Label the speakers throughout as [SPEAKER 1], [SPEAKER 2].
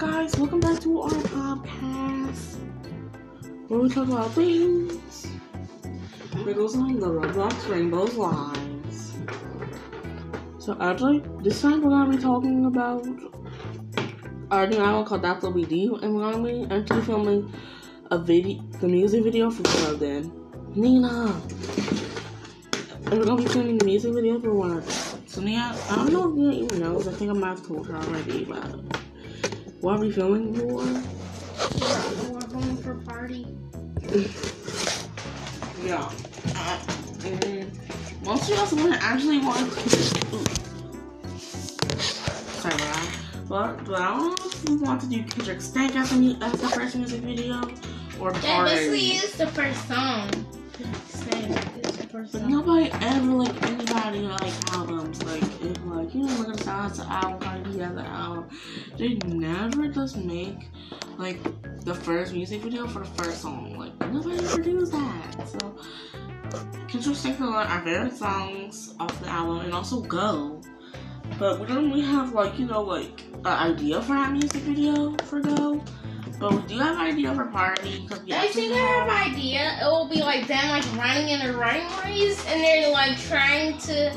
[SPEAKER 1] guys? Welcome back to our podcast where we talk about things. Riddles on the Roblox Rainbow's Lives. So actually, this time we're gonna be talking about our new album called That's What We Do, and we're gonna be actually filming a video, the music video for one of them. Nina! And we're gonna be filming the music video for one of them. So Nina, I don't know if Nina even knows, I think I might have told her already, but what are we filming for?
[SPEAKER 2] We're going for party.
[SPEAKER 1] Yeah. Uh, mm, most of us would actually want to. Sorry about that. But, but I don't know if we want to do Kendrick Stank as, a, mu- as the first music video or
[SPEAKER 2] That
[SPEAKER 1] party.
[SPEAKER 2] basically is the first song. Same, it's the first
[SPEAKER 1] But nobody ever like anybody like albums. Like if like you know look at the album, B has an album. They never just make like the first music video for the first song. Like nobody ever does that. So Kendrick Stank is one of our favorite songs off the album and also Go. But we don't really have like, you know, like an idea for that music video for Go. But we do have an idea for Party because we
[SPEAKER 2] I think I have an idea. It will be like them like running in a running race and they're like trying to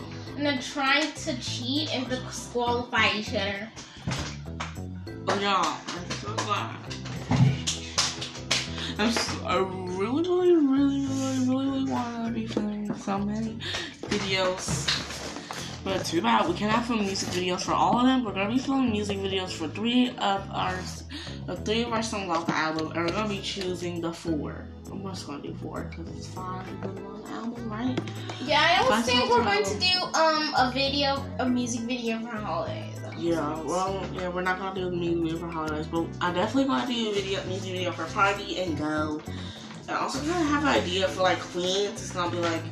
[SPEAKER 2] trying to cheat and disqualify each other.
[SPEAKER 1] Oh yeah, I'm so glad. I'm so, I really, really, really, really, really, really want to be filming so many videos. But too bad we cannot film music videos for all of them. We're gonna be filming music videos for three of our, three of our songs off the album, and we're gonna be choosing the four. I'm just gonna do four because it's five in one album, right?
[SPEAKER 2] Yeah, I
[SPEAKER 1] Five
[SPEAKER 2] think we're going to do um a video, a music video for holidays.
[SPEAKER 1] Yeah, well, yeah, we're not gonna do a music video for holidays, but I definitely gonna do a video, music video for party and go. I also kind of have an idea for like queens. It's gonna be like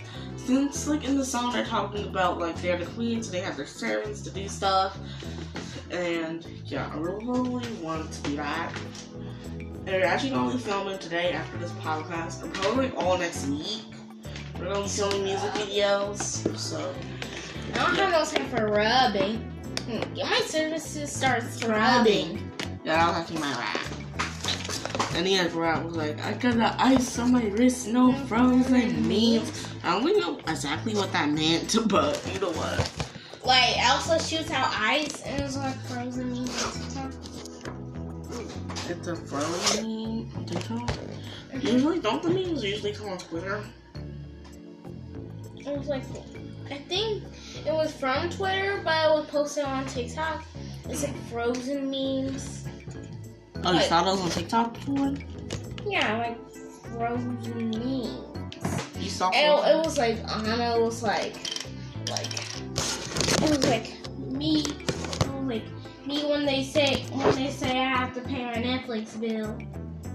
[SPEAKER 1] since like in the song they're talking about like they're the queens, so they have their servants to do stuff. And yeah, I really, really want to do that. And we're actually gonna be filming today after this podcast, and probably all next week. We're gonna be filming music videos, so
[SPEAKER 2] I don't have no time for rubbing. Hmm, Get my services start rubbing.
[SPEAKER 1] Yeah, that was actually my rap. And the other rap was like, I got the ice on my wrist, no frozen memes. I don't really know exactly what that meant, but you know what?
[SPEAKER 2] Like Elsa shoots out ice and it's like frozen meat on
[SPEAKER 1] It's a frozen meme on TikTok. Usually, don't the memes usually come on Twitter?
[SPEAKER 2] It was like I think it was from Twitter, but it was posted on TikTok. It's like frozen memes.
[SPEAKER 1] Oh, you saw those on TikTok before?
[SPEAKER 2] Yeah, like frozen memes.
[SPEAKER 1] You saw
[SPEAKER 2] And
[SPEAKER 1] those?
[SPEAKER 2] it, it was like Anna was like like it was like me it was like me when they say when they say I have to pay my Netflix bill.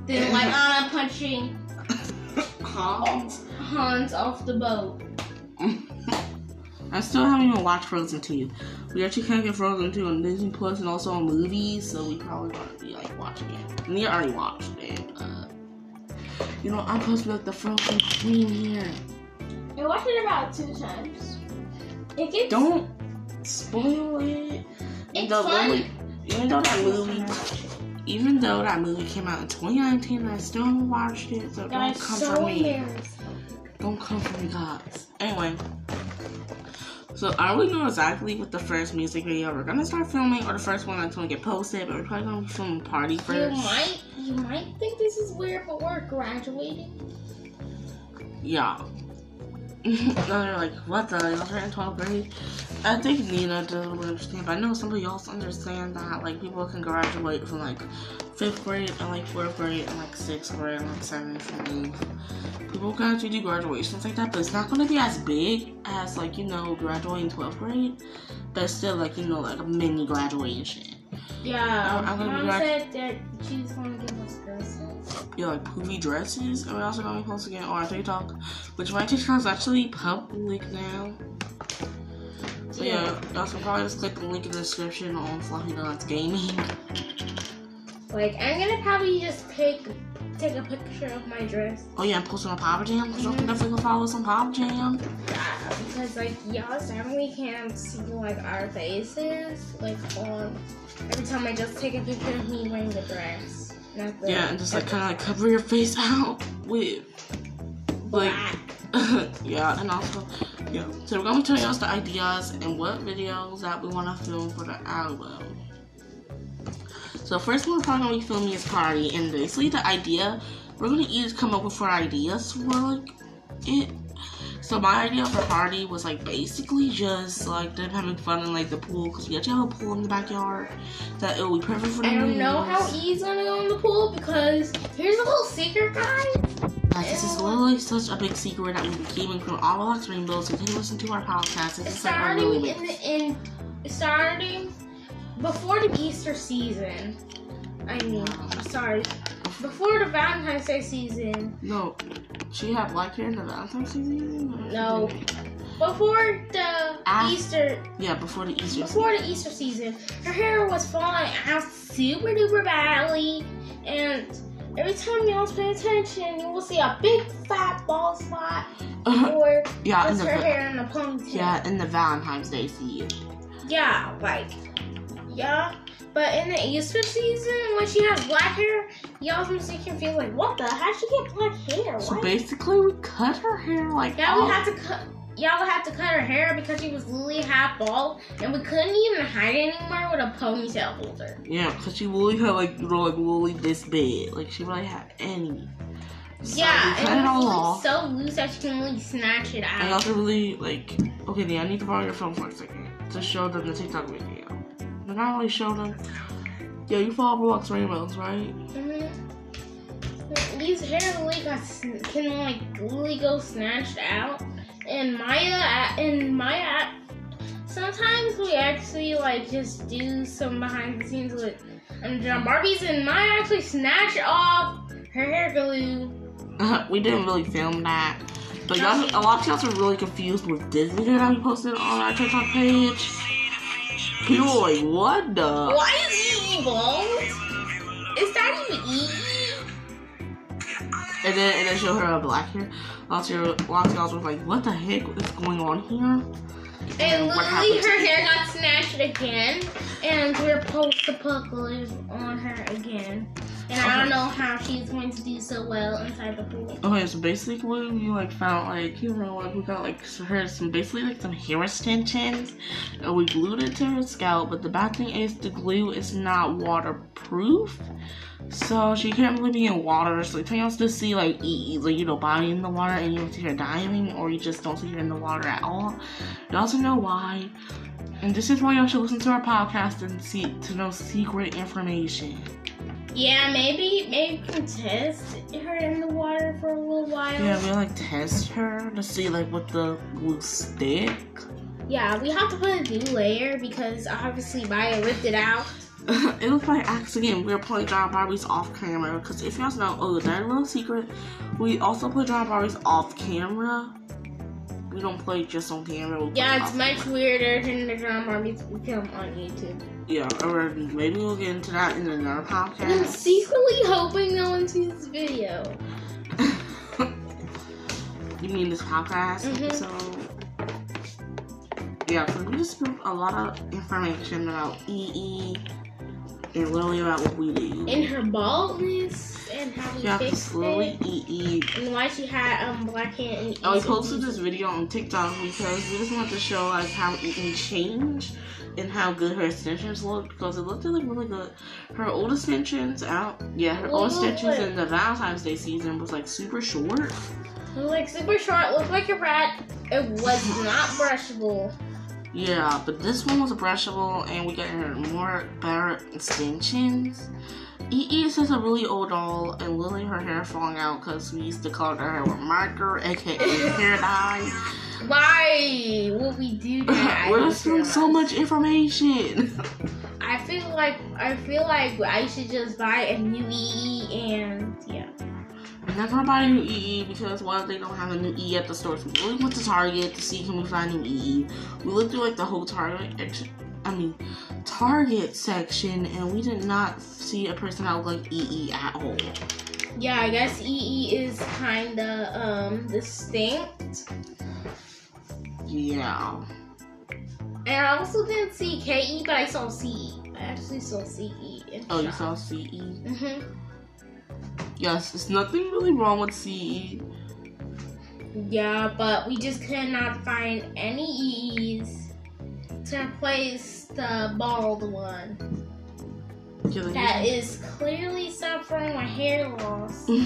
[SPEAKER 2] Then like Anna punching
[SPEAKER 1] Hans?
[SPEAKER 2] Hans off the boat.
[SPEAKER 1] I still haven't even watched Frozen 2. We actually can't get Frozen 2 on Disney Plus and also on movies, so we probably gonna be like watching it. And you already watched it. Uh, you know, I'm supposed to be like the Frozen Queen here.
[SPEAKER 2] I watched it about two times. It gets
[SPEAKER 1] Don't spoil it.
[SPEAKER 2] It's
[SPEAKER 1] The
[SPEAKER 2] fun.
[SPEAKER 1] movie- even though that movie, even though that movie came out in 2019, I still haven't watched it. So don't come
[SPEAKER 2] so
[SPEAKER 1] for me. Don't come for me, guys. Anyway, so are we know exactly what the first music video we're gonna start filming, or the first one that's gonna get posted? But we're probably gonna be filming party first.
[SPEAKER 2] You might you might think this is weird, but we're graduating.
[SPEAKER 1] Yeah. No, they're like, what the? Y'all are in 12th grade? I think Nina doesn't understand, but I know some of y'all understand that. Like, people can graduate from like 5th grade and like 4th grade and like 6th grade and like 7th and 8th. People can actually do graduations like that, but it's not gonna be as big as like, you know, graduating 12th grade. But it's still like, you know, like a mini graduation.
[SPEAKER 2] Yeah,
[SPEAKER 1] I'm gonna be
[SPEAKER 2] mom
[SPEAKER 1] grad-
[SPEAKER 2] said that she's gonna give us dresses.
[SPEAKER 1] Yeah, like poofy dresses. And we're also gonna be posting it on our TikTok, which my TikTok is actually public now. So yeah, y'all can probably just click the link in the description on Fluffy Nuts Gaming.
[SPEAKER 2] Like I'm gonna probably just take take a picture of my dress.
[SPEAKER 1] Oh yeah, I'm posting on Pop Jam, so y'all can mm-hmm. definitely follow us on Pop Jam.
[SPEAKER 2] Yeah. because like y'all definitely can't see like our faces like on every time I just take a picture of me wearing the dress. Not the,
[SPEAKER 1] Yeah, and just like kind of like cover your face out with like yeah, and also yeah. So we're gonna tell y'all the ideas and what videos that we want to film for the album. So first one we're probably gonna be filming is Party, and basically the idea we're gonna each come up with four ideas for like it. So my idea for party was like basically just like them having fun in like the pool because we actually have a pool in the backyard that it will be perfect for
[SPEAKER 2] I
[SPEAKER 1] them.
[SPEAKER 2] don't know how he's gonna go in the pool because here's a little secret, guys.
[SPEAKER 1] Like, this is literally such a big secret that we've been keeping from all of Lux Rainbows. You can listen to our podcast. It's like
[SPEAKER 2] starting in the in starting before the Easter season. I mean, I'm sorry, before the Valentine's Day season.
[SPEAKER 1] No, she had black hair in the Valentine's season.
[SPEAKER 2] No. Before the. Easter,
[SPEAKER 1] Yeah, before the Easter.
[SPEAKER 2] before the Easter season, her hair was falling out super duper badly, and every time y'all pay attention, you will see a big fat bald spot
[SPEAKER 1] season.
[SPEAKER 2] or
[SPEAKER 1] yeah,
[SPEAKER 2] just her
[SPEAKER 1] va-
[SPEAKER 2] hair in a ponytail.
[SPEAKER 1] yeah in the Valentine's Day season.
[SPEAKER 2] Yeah, like, yeah. But in the Easter season, when she has black hair, y'all be confused, like, what the? How'd she get black hair?
[SPEAKER 1] So
[SPEAKER 2] Why?
[SPEAKER 1] basically, we cut her hair like
[SPEAKER 2] Yeah, we had to cut. Y'all would have to cut her hair because she was literally half bald, and we couldn't even hide anymore with a ponytail holder.
[SPEAKER 1] Yeah, because she really had like you know like really this big. Like she really had any. So
[SPEAKER 2] yeah, and
[SPEAKER 1] it all
[SPEAKER 2] was
[SPEAKER 1] off.
[SPEAKER 2] so loose that you can really snatch it
[SPEAKER 1] I
[SPEAKER 2] out.
[SPEAKER 1] also really like. Okay, yeah, I need to borrow your phone for a second to show them the TikTok video. But not only show them. Yeah, you follow Roblox Rainbows, right?
[SPEAKER 2] Mhm. These hair really got can like really go snatched out, and Maya and Maya. Sometimes we actually like just do some behind the scenes with Underground Barbies, and Maya actually snatched off her hair glue.
[SPEAKER 1] we didn't really film that. But y'all, a lot of y'all are really confused with Disney that we posted on our TikTok page. People were like, what the?
[SPEAKER 2] Why is he bald? Is that even E?
[SPEAKER 1] And then and then show her a black hair. Lots of your- lots of y'all was like, what the heck is going on here?
[SPEAKER 2] And
[SPEAKER 1] what
[SPEAKER 2] literally her hair got snatched again, and we're post-apocalypse on her again. And I don't know how she's going to do so well inside the pool.
[SPEAKER 1] Okay, so basically we like found like you know like we got like her some basically like some hair extensions and we glued it to her scalp. But the bad thing is the glue is not waterproof, so she can't really be in water. So you else to see like e like you know body in the water and you don't see her diving or you just don't see her in the water at all. You also know why. And this is why y'all should listen to our podcast and see to know secret information.
[SPEAKER 2] Yeah, maybe maybe we can test her in the water for a little while.
[SPEAKER 1] Yeah, we like test her to see like what the glue stick.
[SPEAKER 2] Yeah, we have to put a new layer because obviously Maya ripped it out.
[SPEAKER 1] it looks like accident. We were playing Drama Barbies off camera because if you guys know, oh, that little secret, we also play Drama Barbies off camera. We don't play just on camera.
[SPEAKER 2] Yeah, it's much
[SPEAKER 1] camera.
[SPEAKER 2] weirder than the drama Barbies we film on YouTube.
[SPEAKER 1] Yeah, or maybe we'll get into that in another
[SPEAKER 2] podcast. I'm secretly hoping no one sees this video.
[SPEAKER 1] you mean this podcast
[SPEAKER 2] Mhm.
[SPEAKER 1] episode? Yeah, so we just spent a lot of information about EE and literally about what we do.
[SPEAKER 2] And her baldness and how we
[SPEAKER 1] Yeah,
[SPEAKER 2] fixed
[SPEAKER 1] slowly
[SPEAKER 2] it.
[SPEAKER 1] EE
[SPEAKER 2] And why she had um black hair and
[SPEAKER 1] Oh, we posted this video on TikTok because we just wanted to show like how Eaton changed and how good her extensions looked because it looked really really good. Her old extensions out, yeah, her old extensions in the Valentine's Day season was like super short.
[SPEAKER 2] Like super short, looked like a rat. It was not brushable.
[SPEAKER 1] Yeah, but this one was brushable and we got her more better extensions. EE is just a really old doll and Lily her hair falling out because we used to color her hair with marker, aka hair dye.
[SPEAKER 2] Why would we do that?
[SPEAKER 1] We're doing so much information.
[SPEAKER 2] I feel like I feel like I should just buy a new EE and yeah.
[SPEAKER 1] I'm not gonna buy a new EE because well they don't have a new EE at the stores. We really went to Target to see can we find a new EE. We looked through like the whole Target, I mean Target section, and we did not see a person that looked like EE at all.
[SPEAKER 2] Yeah, I guess EE is kinda um distinct.
[SPEAKER 1] Yeah.
[SPEAKER 2] And I also didn't see KE, but I saw CE. I actually saw CE.
[SPEAKER 1] Oh, you saw CE?
[SPEAKER 2] Mhm.
[SPEAKER 1] Yes, there's nothing really wrong with E. CE.
[SPEAKER 2] Yeah, but we just could not find any E's to replace the bald one that is clearly suffering with hair loss.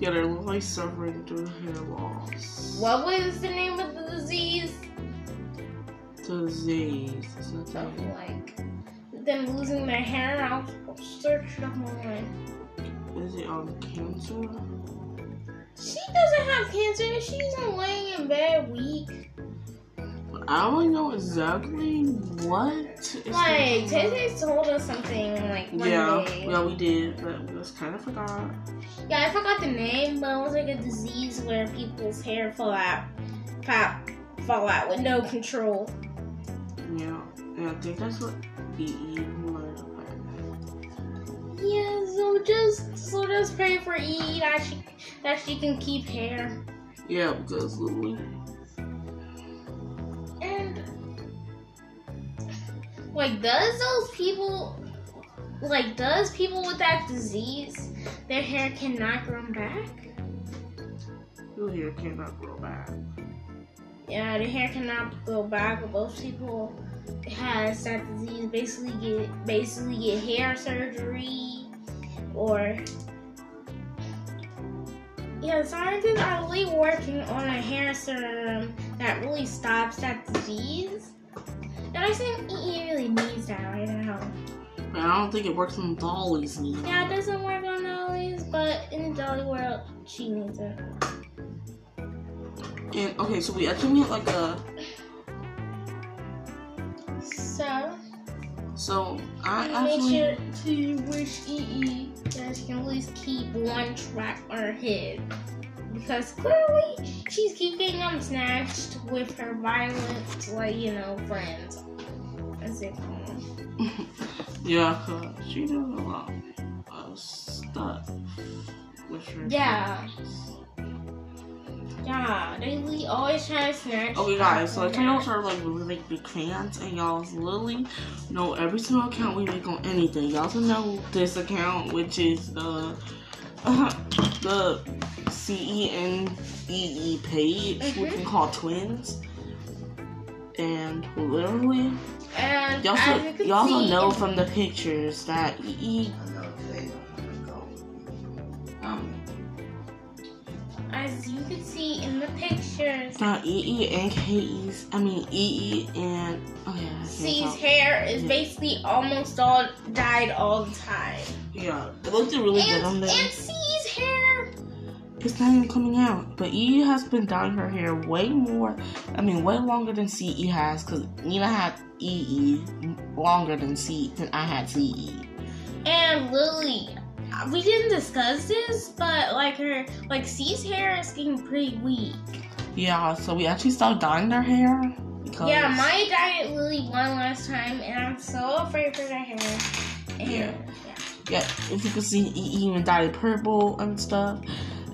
[SPEAKER 1] yeah, they're really suffering through hair loss.
[SPEAKER 2] What was the name of the disease?
[SPEAKER 1] Disease. Is that
[SPEAKER 2] Of
[SPEAKER 1] it?
[SPEAKER 2] like them losing their hair. I'll search it online.
[SPEAKER 1] Is it on cancer?
[SPEAKER 2] She doesn't have cancer. She's laying in bed weak.
[SPEAKER 1] I don't really know exactly what. is
[SPEAKER 2] Like. Tay told us something like one
[SPEAKER 1] Yeah,
[SPEAKER 2] day.
[SPEAKER 1] yeah, we did, but we just kind of forgot.
[SPEAKER 2] Yeah, I forgot the name, but it was like a disease where people's hair fall out, fall, fall out with no control.
[SPEAKER 1] Yeah, and I think that's what EE had.
[SPEAKER 2] Yeah, so just so just pray for E that she that she can keep hair.
[SPEAKER 1] Yeah, because Lily.
[SPEAKER 2] And like, does those people like does people with that disease their hair cannot grow back?
[SPEAKER 1] Your hair cannot grow back.
[SPEAKER 2] Yeah, the hair cannot grow back. But most people has that disease basically get basically get hair surgery or yeah, scientists are really working on a hair serum that really stops that disease. And I think EE really needs that right now.
[SPEAKER 1] But I don't think it works on dollies either.
[SPEAKER 2] Yeah, it doesn't work on dollies, but in the dolly world, she needs it.
[SPEAKER 1] And okay, so we actually need like a.
[SPEAKER 2] So,
[SPEAKER 1] So I
[SPEAKER 2] make
[SPEAKER 1] actually.
[SPEAKER 2] sure to wish EE that she can at least keep one track on her head. Because clearly, she's keeping them snatched with her violent, like, you know, friends. As they call them.
[SPEAKER 1] yeah, cause she does a lot of stuff. with her
[SPEAKER 2] Yeah.
[SPEAKER 1] friends.
[SPEAKER 2] Yeah, they always try to snatch.
[SPEAKER 1] Okay, guys, so channels are like really like big fans, and y'all literally know every single account we make on anything. Y'all also know this account, which is the the C E N E E page, we
[SPEAKER 2] Mhm.
[SPEAKER 1] can call twins. And literally,
[SPEAKER 2] And
[SPEAKER 1] y'all also,
[SPEAKER 2] you
[SPEAKER 1] also know from the pictures that E E
[SPEAKER 2] As you can see in the pictures,
[SPEAKER 1] that E E and K I mean E E and oh yeah,
[SPEAKER 2] C's hair is
[SPEAKER 1] Yeah.
[SPEAKER 2] basically almost all dyed all the time.
[SPEAKER 1] yeah, it looked really good on
[SPEAKER 2] And,
[SPEAKER 1] there.
[SPEAKER 2] and C's hair,
[SPEAKER 1] It's not even coming out. But E has been dyeing her hair way more. I mean, way longer than CE has. Because Nina had EE longer than C than I had E. CE.
[SPEAKER 2] and Lily. We didn't discuss this, but like her, like C's hair is getting pretty weak.
[SPEAKER 1] Yeah, so we actually stopped dyeing their hair. Because
[SPEAKER 2] Yeah, my dyed Lily one last time, and I'm so afraid for her hair. And,
[SPEAKER 1] Yeah.
[SPEAKER 2] yeah.
[SPEAKER 1] Yeah, if you can see, E even dyed it purple and stuff.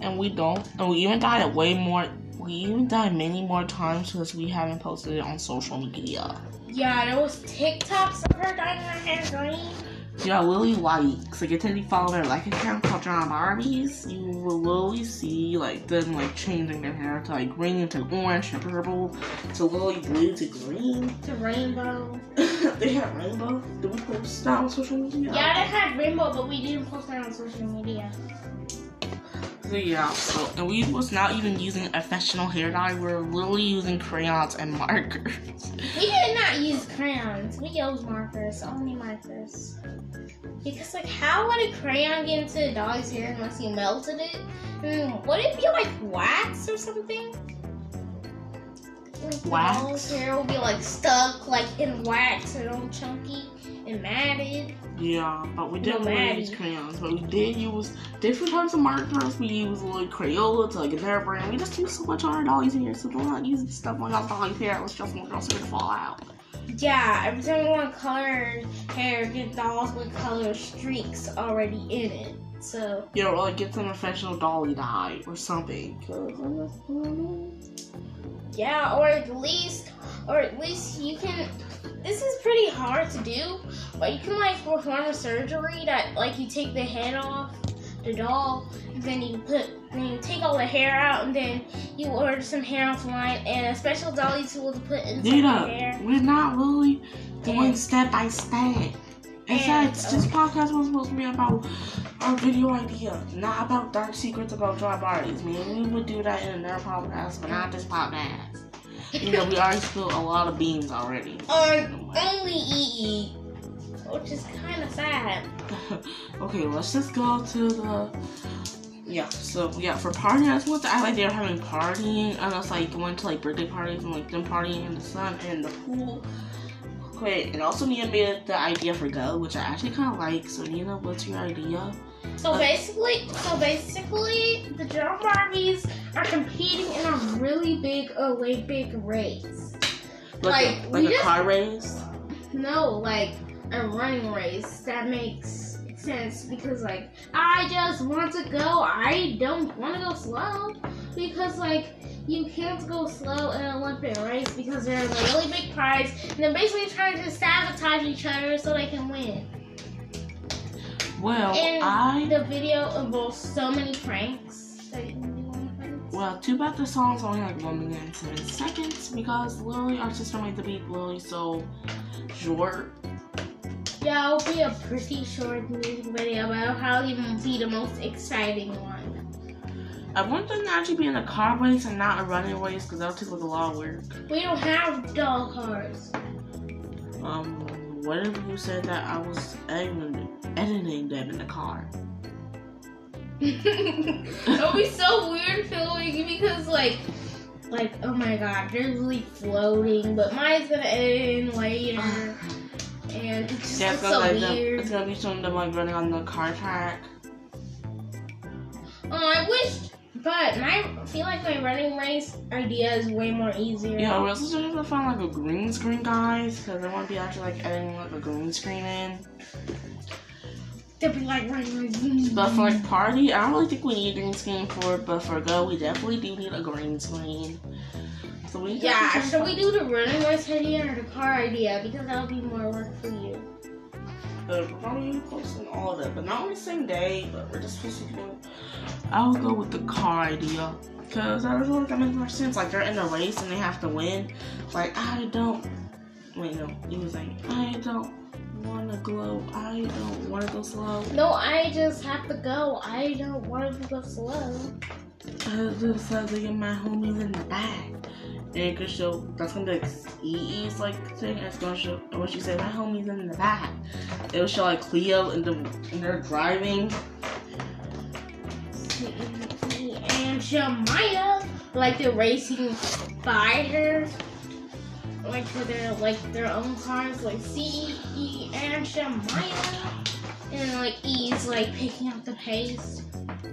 [SPEAKER 1] And we don't. And we even dyed it way more. We even dyed many more times because we haven't posted it on social media.
[SPEAKER 2] Yeah, there was TikToks of her dyeing her hair green.
[SPEAKER 1] Yeah, Lily likes. Like, if you follow their like account called Drama Barbies, you will literally see like them like changing their hair to like green to orange to purple to lily blue to green.
[SPEAKER 2] To rainbow.
[SPEAKER 1] they have rainbow. Do we post that on social media?
[SPEAKER 2] Yeah, they had rainbow, but we didn't post that on social media.
[SPEAKER 1] Yeah, so and we was not even using a professional hair dye. We were literally using crayons and markers.
[SPEAKER 2] We did not use crayons. We used markers, only markers. Because like, how would a crayon get into the dog's hair unless you melted it? Hmm, would it be like wax or something? Like,
[SPEAKER 1] Wax?
[SPEAKER 2] dog's hair will be like stuck like in wax and all chunky and matted.
[SPEAKER 1] Yeah, but we didn't
[SPEAKER 2] No,
[SPEAKER 1] really use crayons. But we did use different types of markers. We used like Crayola to like get their brand. We just use so much on our dollies here, so we're not using stuff on our dollies hair. Let's just want girls to fall out.
[SPEAKER 2] Yeah, every time we want colored hair, get dolls with color streaks already in it. So
[SPEAKER 1] You know, or like get some professional dolly dye or something. 'cause I just don't know.
[SPEAKER 2] Yeah, or at least, or at least you can. This is pretty hard to do, but you can like perform a surgery that like you take the head off the doll, and then you put, then you take all the hair out, and then you order some hair offline and a special dolly tool to put inside the
[SPEAKER 1] Nita,
[SPEAKER 2] hair.
[SPEAKER 1] we're not really doing
[SPEAKER 2] And-
[SPEAKER 1] step by step. Besides, this podcast was supposed to be about our video idea, not about dark secrets about dry bodies. Man, we would do that in another podcast, but not this podcast. You know, we already spilled a lot of beans already.
[SPEAKER 2] On only EE, which is kind of sad.
[SPEAKER 1] okay, let's just go to the. Yeah, so yeah, for partying, I want to act like they're having partying, and it's like going to like birthday parties and like them partying in the sun and the pool. Okay, and also Nina made the idea for Go, which I actually kind of like. So Nina, what's your idea?
[SPEAKER 2] So uh, basically, so basically, the drama Barbies are competing in a really big uh, Olympic race.
[SPEAKER 1] Like,
[SPEAKER 2] Like,
[SPEAKER 1] a, like a
[SPEAKER 2] just-
[SPEAKER 1] car race?
[SPEAKER 2] No, like a running race. That makes sense because, like, I just want to go. I don't want to go slow because, like, you can't go slow in an Olympic race because there's a really big prize, and they're basically trying to sabotage each other so they can win.
[SPEAKER 1] Well,
[SPEAKER 2] And
[SPEAKER 1] I
[SPEAKER 2] the video involves so many pranks. that you can do the pranks.
[SPEAKER 1] well, too bad the song's only like one minute and seven seconds because literally our sister made the beat literally so short.
[SPEAKER 2] Yeah, it'll be a pretty short music video, but it'll probably be the most exciting one.
[SPEAKER 1] I want them to actually be in a car race and not a running race because that'll take like a lot of work.
[SPEAKER 2] We don't have doll cars.
[SPEAKER 1] Um, what if you said that I was editing, editing them in the car?
[SPEAKER 2] It'll be so weird filming because like like oh my god, they're really floating, but mine's gonna end later. And it just
[SPEAKER 1] Yeah, it's
[SPEAKER 2] so
[SPEAKER 1] like
[SPEAKER 2] weird.
[SPEAKER 1] it's gonna be showing them like running on the car track.
[SPEAKER 2] Oh, I wish, but my I feel like my running race idea is way more easier.
[SPEAKER 1] Yeah, we're also just have to find like a green screen, guys, because I want to be actually like editing like a green screen in.
[SPEAKER 2] They'll be like running like.
[SPEAKER 1] But for like party, I don't really think we need a green screen for it. But for go, we definitely do need a green screen. So we
[SPEAKER 2] Yeah, should we do the running race idea or the car idea? Because that'll be more work for you.
[SPEAKER 1] Uh, we're probably posting all of it, but not on the same day. But we're just supposed to doing. I'll go with the car idea because I don't know if that makes more sense. Like they're in a race and they have to win. Like I don't. Wait, no. He was like, I don't want to glow. I don't want to go slow.
[SPEAKER 2] No, I just have to go. I don't want to go slow.
[SPEAKER 1] I just had to get my homies in the back. And could show that's gonna be like EE's like thing. It's gonna show when she said my homies in the back. It will show like Cleo and the and they're driving.
[SPEAKER 2] And Shamaya, like they're racing her, like for their like their own cars, like C E and Shamaya, and like E's like picking up the pace.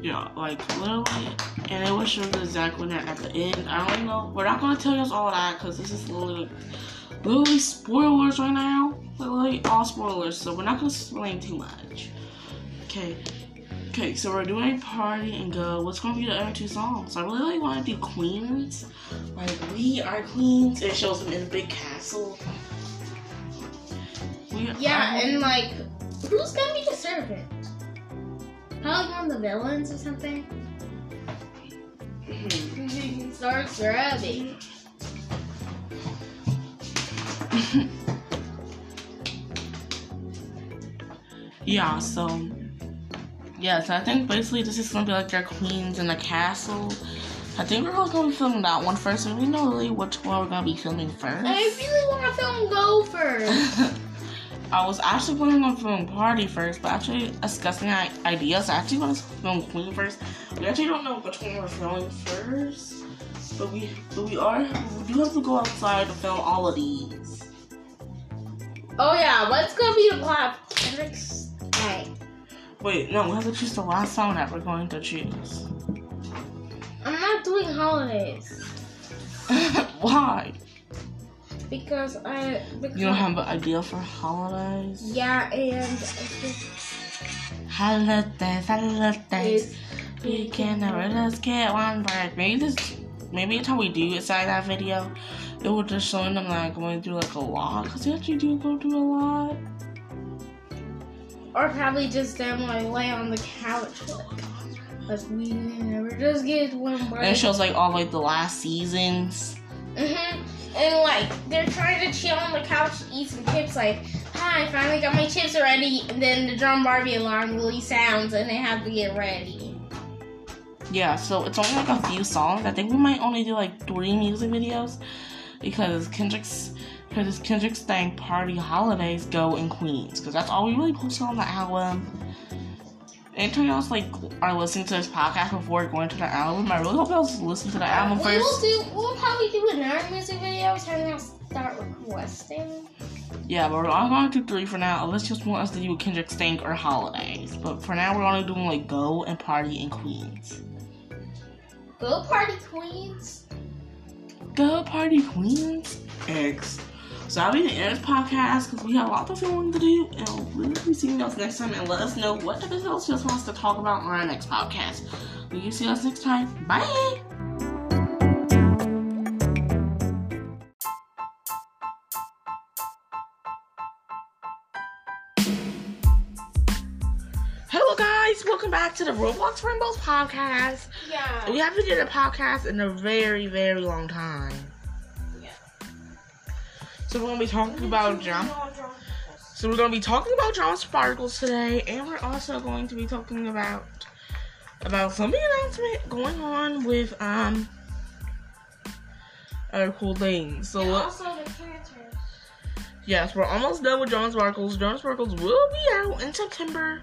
[SPEAKER 1] Yeah, like literally, and it will show the exact winner at the end. I don't know. We're not gonna tell you all that because this is literally, literally spoilers right now. Literally all spoilers. So we're not gonna explain too much. Okay. Okay, so we're doing party and go. What's gonna be the other two songs? I really, really want to do Queens. Like we are queens. It shows them in a big castle. We
[SPEAKER 2] Yeah,
[SPEAKER 1] are-
[SPEAKER 2] and like, who's gonna be the servant? Probably one of the villains or something. Starts rubbing.
[SPEAKER 1] Yeah, so yeah, so I think basically this is gonna be like their queens in the castle. I think we're all gonna film that one first, and we know really which one we're gonna be filming first.
[SPEAKER 2] I really want to film Go first.
[SPEAKER 1] I was actually planning on filming Party first, but actually discussing ideas. I actually want to film Queen first. We actually don't know which one we're filming first, but we but we are we do have to go outside to film all of these.
[SPEAKER 2] Oh yeah, what's gonna be the? Hey,
[SPEAKER 1] Wait, no, we have to choose the last song that we're going to choose.
[SPEAKER 2] I'm not doing holidays
[SPEAKER 1] Why?
[SPEAKER 2] Because I. Because,
[SPEAKER 1] You don't have an idea for holidays?
[SPEAKER 2] Yeah, and
[SPEAKER 1] Holidays, holidays. We can never just get one break. Maybe this maybe until we do inside that video, it will just showing them like going through like a lot because they actually do go through a lot.
[SPEAKER 2] Or probably just them like lay on the couch like, like we never just get one break.
[SPEAKER 1] And it shows like all like the last seasons.
[SPEAKER 2] Hmm And like they're trying to chill on the couch, eat some chips. Like, hi, I finally got my chips ready. And then the drama Barbie alarm really sounds, and they have to get ready.
[SPEAKER 1] Yeah, so it's only like a few songs. I think we might only do like three music videos because Kendrick's because Kendrick's thing party holidays go in Queens because that's all we really posted on the album. Anytime y'all like are listening to this podcast before going to the album, I really hope y'all listen to the album first.
[SPEAKER 2] We'll do. We'll probably do another music video. Time to start requesting.
[SPEAKER 1] Yeah, but we're all going to do three for now. Unless you just want us to do Kendrick Stank or holidays. But for now, we're only doing like go and party in Queens.
[SPEAKER 2] Go party queens.
[SPEAKER 1] Go party Queens X. So I'll be the end of this podcast because we have a lot of filming to do, and we'll be seeing you guys next time. And let us know what episodes you want wants to talk about on our next podcast. We will see us next time. Bye. Hello guys, welcome back to the Roblox Rainbows podcast.
[SPEAKER 2] Yeah.
[SPEAKER 1] We haven't did a podcast in a very, very long time. So we're gonna be talking about John. So we're gonna be talking about Drama Sparkles today, and we're also going to be talking about about some big announcement going on with um other cool things. So
[SPEAKER 2] And also the characters.
[SPEAKER 1] yes, we're almost done with Drama Sparkles. Drama Sparkles will be out in September.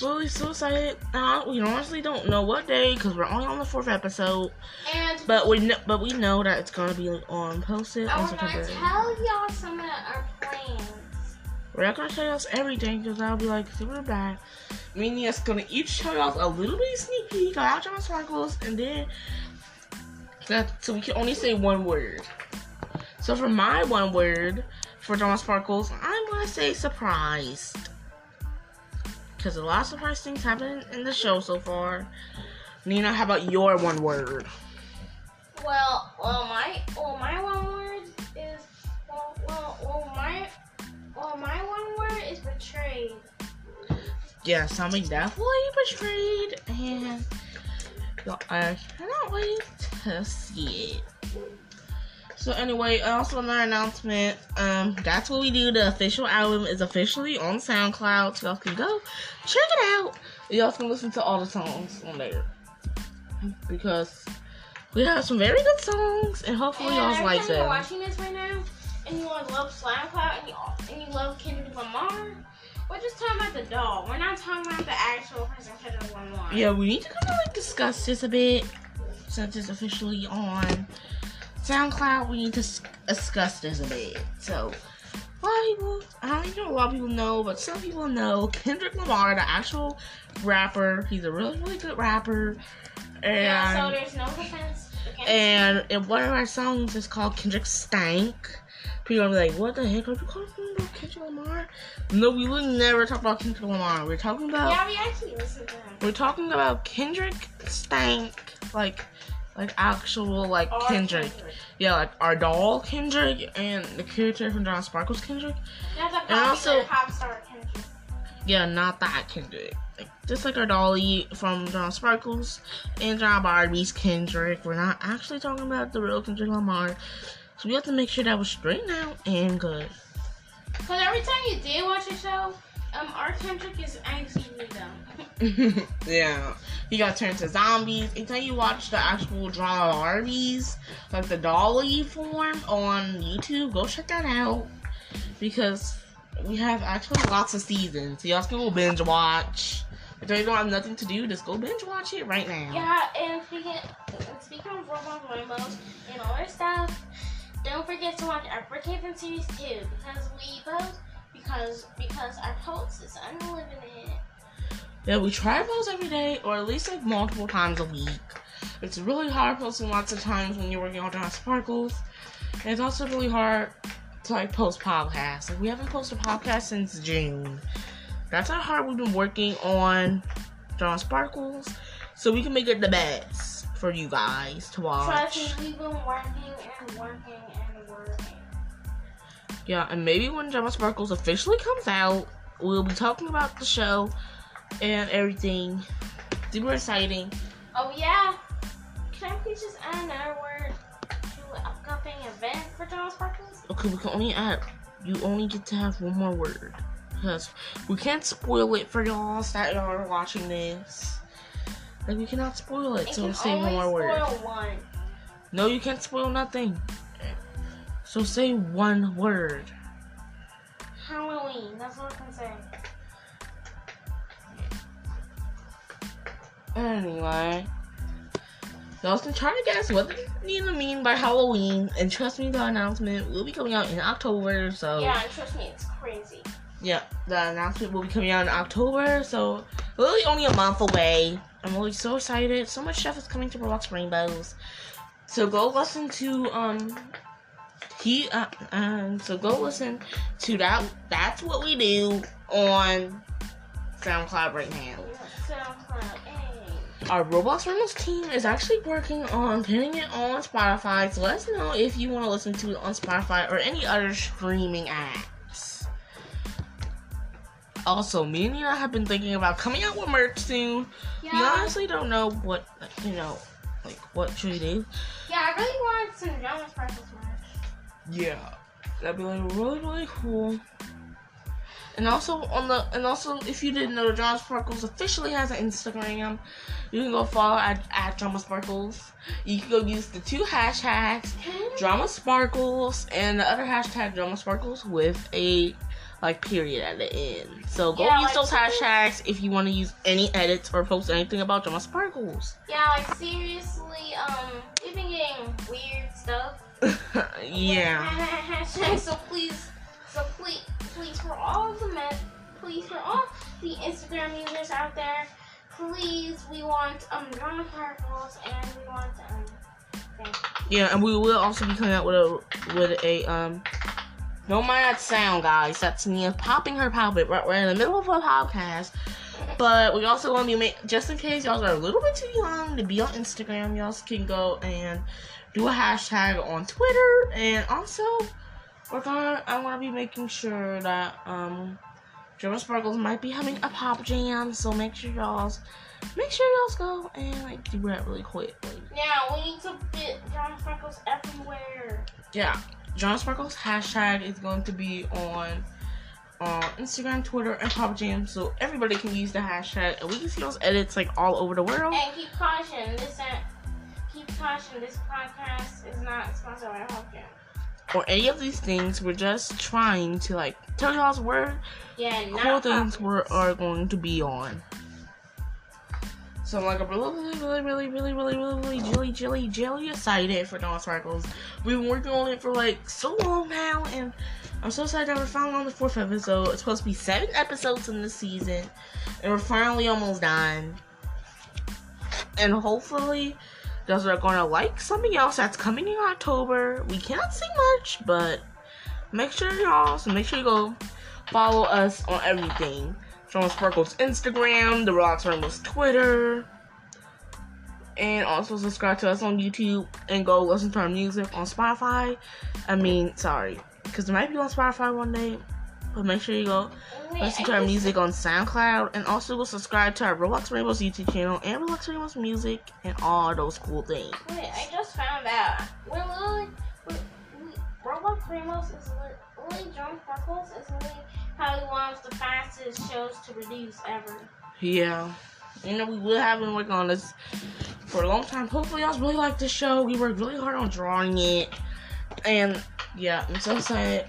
[SPEAKER 1] Really so excited. Uh, we honestly don't know what day because we're only on the fourth episode,
[SPEAKER 2] And
[SPEAKER 1] but we know, but we know that it's gonna be on posted
[SPEAKER 2] I
[SPEAKER 1] on
[SPEAKER 2] want to tell y'all some of our plans.
[SPEAKER 1] We're not gonna tell y'all everything because that'll be like super bad. Meaning it's gonna each tell y'all a little bit sneak peek about Drama Sparkles and then that so we can only say one word. So for my one word for Drama Sparkles, I'm gonna say surprised. Because a lot of surprise things happen in the show so far. Nina, how about your one word?
[SPEAKER 2] Well, well, my well, my one word is well, well, well, my well, my one word is betrayed.
[SPEAKER 1] Yeah, something definitely betrayed, and I cannot wait to see it. So anyway, also another announcement. Um, that's what we do. The official album is officially on SoundCloud, so y'all can go check it out. Y'all can listen to all the songs on there because we have some very good songs, and hopefully
[SPEAKER 2] And
[SPEAKER 1] y'all like
[SPEAKER 2] time you're
[SPEAKER 1] them.
[SPEAKER 2] watching this right now, and you like love SoundCloud, and you and you love Kendrick Lamar, we're just talking about the doll. We're not talking about the actual person Kendrick Lamar.
[SPEAKER 1] Yeah, we need to kind of like discuss this a bit since it's officially on SoundCloud. We need to discuss this a bit. So, a lot of people, I don't even know a lot of people know, but some people know Kendrick Lamar, the actual rapper. He's a really, really good rapper. And
[SPEAKER 2] Yeah, so there's no defense against
[SPEAKER 1] and one of our songs is called Kendrick Stank. People are like, what the heck are you talking about Kendrick Lamar? No, we would never talk about Kendrick Lamar. We're talking about
[SPEAKER 2] Yeah, we actually listen to him.
[SPEAKER 1] we're talking about Kendrick Stank, like, like actual like
[SPEAKER 2] Our
[SPEAKER 1] Kendrick. Yeah, like our doll Kendrick and the character from Drama Sparkles Kendrick.
[SPEAKER 2] The
[SPEAKER 1] And also-
[SPEAKER 2] pop star Kendrick.
[SPEAKER 1] Yeah, not that Kendrick. Like, just like our dolly from Drama Sparkles and Drama Barbie's Kendrick. We're not actually talking about the real Kendrick Lamar. So we have to make sure that was straightened out and good.
[SPEAKER 2] Because every time you did watch a show, um, our Kendrick is actually dumb.
[SPEAKER 1] yeah. He got turned to zombies. Anytime you watch the actual Drama Barbies, like the dolly form on YouTube, go check that out. Because we have actually lots of seasons. So y'all can go binge watch. If you don't have nothing to do, just go binge watch it right now.
[SPEAKER 2] Yeah, and speaking, speaking of Roblox Rainbows and other stuff, don't forget to watch our Brookhaven series too, because we both, because because our post is unlimited.
[SPEAKER 1] Yeah, we try to post every day, or at least like multiple times a week. It's really hard posting lots of times when you're working on Drama Sparkles. And it's also really hard to like post podcasts. Like we haven't posted a podcast since June. That's how hard we've been working on Drama Sparkles, so we can make it the best for you guys to watch.
[SPEAKER 2] Trust me, we've been working and working and working.
[SPEAKER 1] Yeah, and maybe when Drama Sparkles officially comes out, we'll be talking about the show and everything. Super exciting.
[SPEAKER 2] Oh yeah. Can I please just add another word to an upcoming event for Drama Sparkles?
[SPEAKER 1] Okay, we can only add. You only get to have one more word because we can't spoil it for y'all that y'all are watching this. Like we cannot spoil it,
[SPEAKER 2] It
[SPEAKER 1] so say one more word.
[SPEAKER 2] one.
[SPEAKER 1] No, you can't spoil nothing. So say one word.
[SPEAKER 2] Halloween. That's all I can say.
[SPEAKER 1] Anyway, y'all can try to guess what Nina mean by Halloween, and trust me, the announcement will be coming out in October. So
[SPEAKER 2] Yeah, and trust me, it's crazy.
[SPEAKER 1] Yeah, the announcement will be coming out in October, so really only a month away. I'm really so excited. So much stuff is coming to Roblox Rainbows. So go listen to um he uh, um so go listen to that that's what we do on SoundCloud right now.
[SPEAKER 2] SoundCloud. Hey.
[SPEAKER 1] Our Roblox Rainbows team is actually working on putting it on Spotify, so let us know if you want to listen to it on Spotify or any other streaming apps. Also, me and Nina have been thinking about coming out with merch soon. We honestly don't know what, you know, like what should we do.
[SPEAKER 2] Yeah, I really wanted some Drama Sparkles merch.
[SPEAKER 1] Yeah, that'd be like really really cool. And also on the and also if you didn't know, Drama Sparkles officially has an Instagram. You can go follow at, at Drama Sparkles. You can go use the two hashtags Drama Sparkles and the other hashtag Drama Sparkles with a like period at the end. So go
[SPEAKER 2] Yeah,
[SPEAKER 1] use
[SPEAKER 2] like-
[SPEAKER 1] those hashtags if you want to use any edits or post anything about Drama Sparkles.
[SPEAKER 2] Yeah, like seriously, um, we've been getting weird stuff.
[SPEAKER 1] Yeah.
[SPEAKER 2] So please, so please, please for all of the men, please for all the Instagram users out there, please, we want um sparkles and we want um.
[SPEAKER 1] Yeah, and we will also be coming out with a with a um. Don't mind that sound, guys. That's Nia popping her puppet right. We're in the middle of a podcast, but we also want to be make just in case y'all are a little bit too young to be on Instagram. Y'all can go and do a hashtag on Twitter, and also we're gonna. I want to be making sure that um, Drama Sparkles might be having a pop jam, so make sure y'all's make sure y'all's go and like do that really quick. Like,
[SPEAKER 2] Yeah, we need to get drama sparkles everywhere.
[SPEAKER 1] yeah, Drama Sparkles hashtag is going to be on uh, Instagram, Twitter, and Pop Jam, so everybody can use the hashtag, and we can see those edits like all over the world.
[SPEAKER 2] And keep caution, this uh, caution, this podcast is not sponsored by Hawken.
[SPEAKER 1] Or any of these things, we're just trying to like tell y'all's where
[SPEAKER 2] Yeah,
[SPEAKER 1] cool things we are going to be on. So I'm like I'm really, really, really, really, really, really, really, jelly, jelly, jelly excited for Drama Sparkles. We've been working on it for like so long now, and I'm so excited that we're finally on the fourth episode. It's supposed to be seven episodes in the season, and we're finally almost done. And hopefully, guys are going to like something else that's coming in October. We cannot see much, but make sure y'all, so make sure you go follow us on everything. Drama Sparkle's Instagram, the Rocks Rainbow's Twitter, and also subscribe to us on YouTube and go listen to our music on Spotify. I mean, sorry, because it might be on Spotify one day, but make sure you go listen to our music on SoundCloud and also go subscribe to our Roblox Rainbows YouTube channel and Roblox Rainbows music and all those cool things.
[SPEAKER 2] Wait, I just found out. We're literally, we, we, Roblox Rainbows is literally, Drama Sparkles is literally probably one of the fastest shows to produce ever.
[SPEAKER 1] Yeah. You know, we will have been working on this for a long time. Hopefully, y'all really like the show. We worked really hard on drawing it. And, yeah, I'm so excited.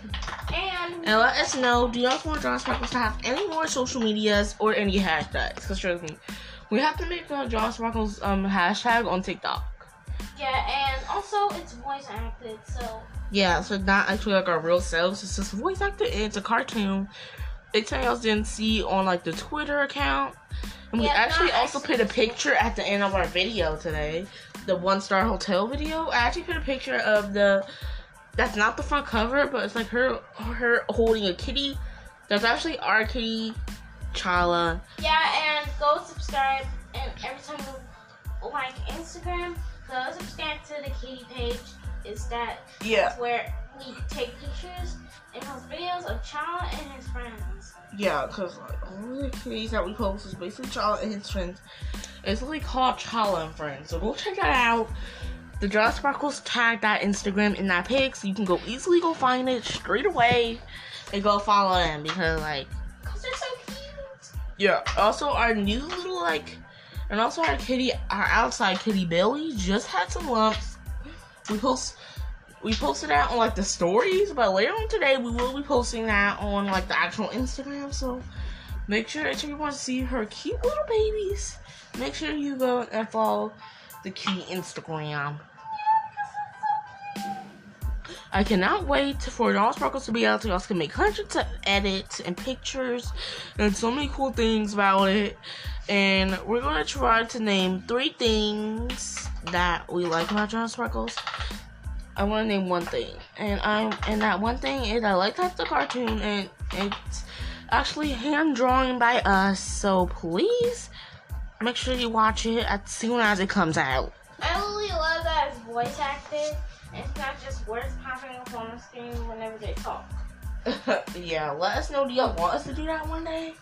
[SPEAKER 2] And,
[SPEAKER 1] And let us know, do y'all want Drama Sparkles to have any more social medias or any hashtags? Because trust me, we have to make a Drama Sparkles um, hashtag on TikTok.
[SPEAKER 2] yeah, and also it's voice acted, so
[SPEAKER 1] Yeah, so not actually like our real selves. It's just voice acted. It's a cartoon. It's something else didn't see on like the Twitter account. And we
[SPEAKER 2] Yeah,
[SPEAKER 1] actually also put a picture at the end of our video today. The one star hotel video. I actually put a picture of the that's not the front cover, but it's like her her holding a kitty. That's actually our kitty, Chala.
[SPEAKER 2] yeah, and go subscribe. And every time you like Instagram, go subscribe to the Kitty page. Is that
[SPEAKER 1] Yeah,
[SPEAKER 2] where we take pictures and post videos of Chala and his friends.
[SPEAKER 1] yeah, because like all the kitties that we post is basically Chala and his friends. It's really called Chala and Friends, so go check that out. The Drama Sparkles tag that Instagram in that pic, so you can go easily go find it straight away and go follow them because like
[SPEAKER 2] Cause they're so cute.
[SPEAKER 1] Yeah. Also, our new little like, and also our kitty, our outside kitty Billy just had some lumps. We post, we posted that on like the stories, but later on today we will be posting that on like the actual Instagram. So make sure if you want to see her cute little babies, make sure you go and follow the kitty Instagram. I cannot wait for Drama Sparkles to be out so y'all can make hundreds of edits and pictures and so many cool things about it. And we're gonna try to name three things that we like about Drama Sparkles. I want to name one thing, and I'm and that one thing is I like that the cartoon and it's actually hand drawn by us. So please make sure you watch it as soon as it comes out.
[SPEAKER 2] I really love that voice acted. And It's not just words popping up on the screen whenever they talk.
[SPEAKER 1] yeah, let us know. Do y'all want us to do that one day?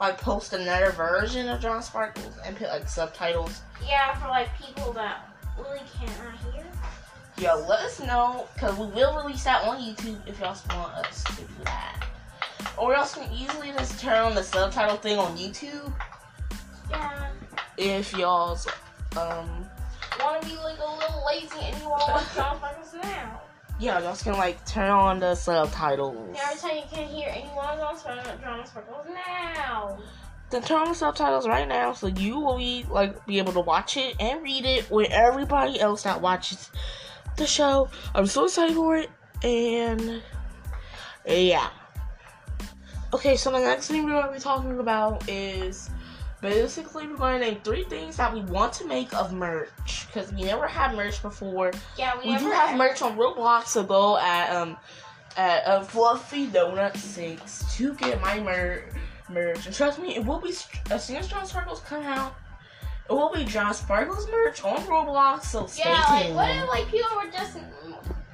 [SPEAKER 1] Like post another version of John Sparkles and put like subtitles.
[SPEAKER 2] Yeah, for like people that really cannot hear.
[SPEAKER 1] Yeah, let us know because we will release that on YouTube if y'all want us to do that. Or else can easily just turn on the subtitle thing on YouTube
[SPEAKER 2] Yeah.
[SPEAKER 1] if y'all's um
[SPEAKER 2] Want to be like a little lazy and you want John.
[SPEAKER 1] Yeah y'all can like turn on the subtitles.
[SPEAKER 2] Yeah, every time you can't hear want to watch John Sparkles now.
[SPEAKER 1] Then turn on the subtitles right now so you will be like be able to watch it and read it with everybody else that watches the show. I'm so excited for it and yeah. Okay, so the next thing we're gonna be talking about is basically we're gonna name three things that we want to make of merch because we never had merch before.
[SPEAKER 2] Yeah, we,
[SPEAKER 1] We
[SPEAKER 2] never
[SPEAKER 1] do have merch on Roblox, so go at um at uh, Fluffy Donut Six to get my mer- merch. And trust me, it will be st- as soon as John Sparkles come out. It will be John Sparkles merch on Roblox, so stay
[SPEAKER 2] Yeah, like
[SPEAKER 1] tuned.
[SPEAKER 2] what if like people were just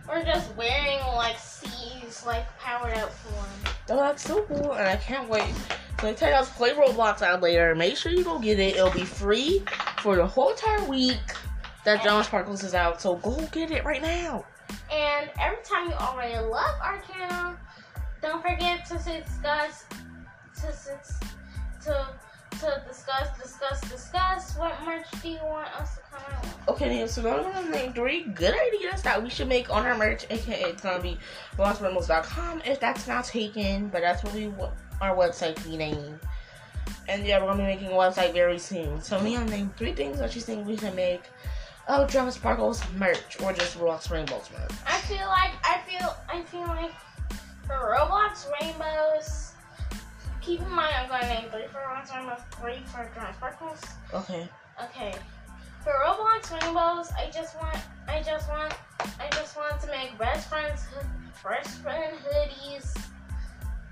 [SPEAKER 2] were just wearing like C's like powered up form.
[SPEAKER 1] Oh, that's so cool, and I can't wait. So I tell you guys, play Roblox out later. Make sure you go get it. It'll be free for the whole entire week that John Sparkles is out. So go get it right now.
[SPEAKER 2] And every time you already love our channel, don't forget to discuss to to to discuss discuss discuss what merch do you want us to come out with.
[SPEAKER 1] Okay, so now I'm gonna name three good ideas that we should make on our merch, aka it's gonna be lostrimos.com if that's not taken, but that's what we wa- our website be named. And yeah, we're gonna be making a website very soon. So me, I'm name three things that you think we can make Oh, Drama Sparkles merch or just Roblox Rainbows merch.
[SPEAKER 2] I feel like I feel I feel like for Roblox Rainbows. Keep in mind, I'm going to name three for Roblox Rainbows, three for Drama Sparkles.
[SPEAKER 1] Okay.
[SPEAKER 2] Okay. For Roblox Rainbows, I just want, I just want, I just want to make best friends, best friend hoodies,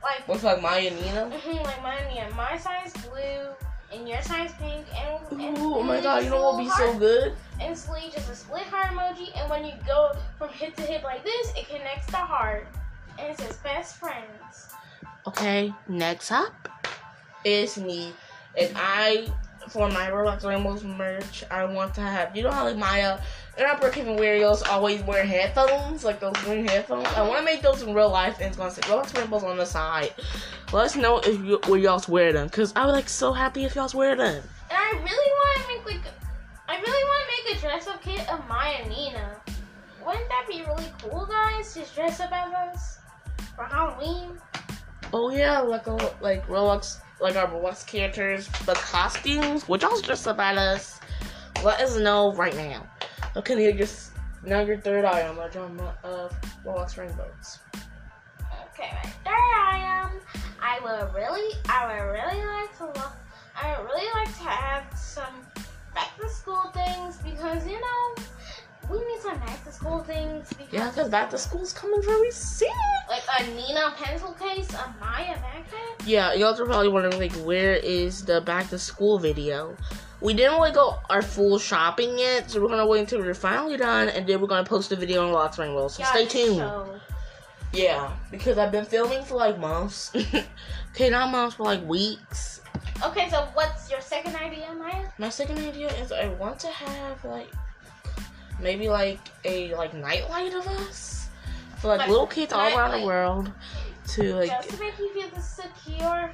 [SPEAKER 2] like,
[SPEAKER 1] Looks like Maya and Nina.
[SPEAKER 2] mhm, like mine, yeah, my size blue and your size pink, and, and
[SPEAKER 1] Ooh, oh my god, you know what would be so good?
[SPEAKER 2] And sleeve just a split heart emoji, and when you go from hip to hip like this, it connects the heart, and it says best friends.
[SPEAKER 1] Okay, next up is me. And I, for my Roblox Rainbows merch, I want to have, you know how like Maya and our Brookhaven Wearios always wear headphones, like those green headphones? I want to make those in real life and it's going to say Roblox Rainbows on the side. Let us know if you, where y'all wear them, because I would like so happy if y'all wear them.
[SPEAKER 2] And I really want to make like, I really want to make a dress up kit of Maya and Nina. Wouldn't that be really cool, guys? Just dress up as us for Halloween.
[SPEAKER 1] Oh yeah, like a, like Roblox, like our Roblox characters, the costumes, which y'all's dressed up at us. Let us know right now. Okay, you just now your third item, like on uh, Roblox Rainbows.
[SPEAKER 2] Okay, my third item. I would really, I would really like to look. I would really like to have some back to school things because you know we need some back to school things because
[SPEAKER 1] Yeah, because back to school's coming very soon.
[SPEAKER 2] like a Nina pencil case, a Maya backpack.
[SPEAKER 1] Yeah, y'all are probably wondering like where is the back to school video? we didn't really go our full shopping yet, so we're gonna wait until we're finally done, and then we're gonna post a video on Lots Rainbow. So
[SPEAKER 2] Yeah,
[SPEAKER 1] stay tuned. Yeah, because I've been filming for like months. okay, not months, but like weeks.
[SPEAKER 2] Okay, so what's your second idea, Maya?
[SPEAKER 1] My second idea is I want to have like maybe like a like nightlight of us for like
[SPEAKER 2] Like,
[SPEAKER 1] little kids all around the world to like
[SPEAKER 2] Just to make you feel secure.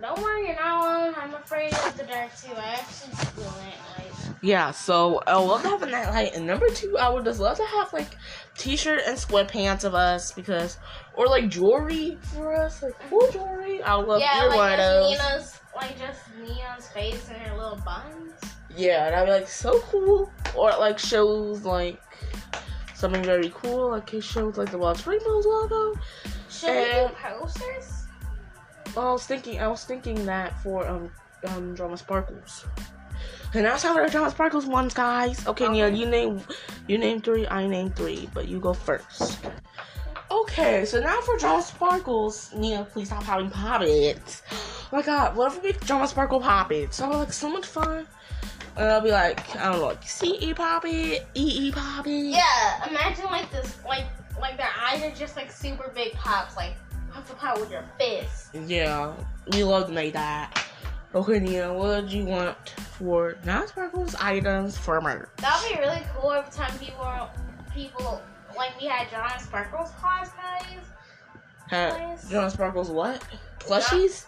[SPEAKER 2] Don't worry, you're not alone. I'm afraid of the dark too. I actually feel it. Like,
[SPEAKER 1] yeah. So I love to have a nightlight, and number two, I would just love to have like t-shirt and sweatpants of us because or like jewelry for us, like cool mm-hmm. jewelry. I would love
[SPEAKER 2] yeah,
[SPEAKER 1] either one
[SPEAKER 2] like
[SPEAKER 1] of those.
[SPEAKER 2] Nina's, like just Neon's face and her little buns.
[SPEAKER 1] Yeah, that'd be like so cool. Or like shows like something very cool, like it shows like the Lost Rainbows logo.
[SPEAKER 2] Should we do posters?
[SPEAKER 1] Well, I was thinking, I was thinking that for um um Drama Sparkles. And that's how the Drama Sparkles ones, guys. Okay, Nia, you name you name three, I name three, but you go first. Okay, so now for Drama Sparkles, Nia, please stop having poppets. Oh my god, what if we make Drama Sparkle poppets? Would like so much fun. And I'll be like, I don't know, like CE poppet, EE Poppy.
[SPEAKER 2] Yeah, imagine like this, like like their eyes are just like super big pops, like pop a pop with your fist.
[SPEAKER 1] Yeah, we love to make that. Okay, Nia, what do you want for non sparkles items for murder?
[SPEAKER 2] That would be really cool every time people people like we had John Sparkles cosplays. Nice.
[SPEAKER 1] John Sparkles what? Plushies?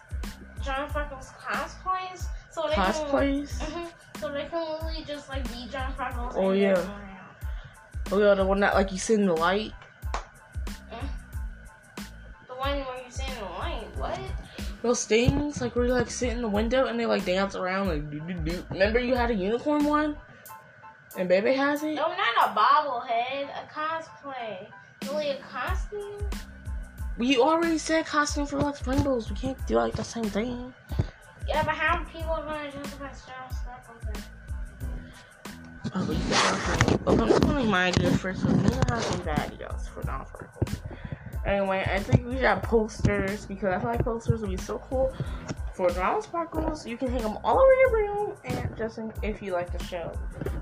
[SPEAKER 2] John Sparkles cosplays. So they
[SPEAKER 1] Cosplays?
[SPEAKER 2] can Mhm. So they can literally just like be John.
[SPEAKER 1] Oh, yeah. Oh yeah, the one that like you sit in the light. Mm.
[SPEAKER 2] The one where you stand in the light. What?
[SPEAKER 1] Those things, like where you like sit in the window and they like dance around like do do do. Remember you had a unicorn one? And Baby has it?
[SPEAKER 2] No, not a bobblehead. A cosplay. Really a costume?
[SPEAKER 1] We already said costume for like rainbows. We can't do like the same thing.
[SPEAKER 2] Yeah, but how people are gonna dress up as John Sparkles? then?
[SPEAKER 1] Oh, but you got okay. I'm just gonna my ideas first. So Nina has some bad ideas for non sparkles. Anyway, I think we should have posters because I feel like posters would be so cool. For non sparkles, you can hang them all over your room, and just in, if you like the show.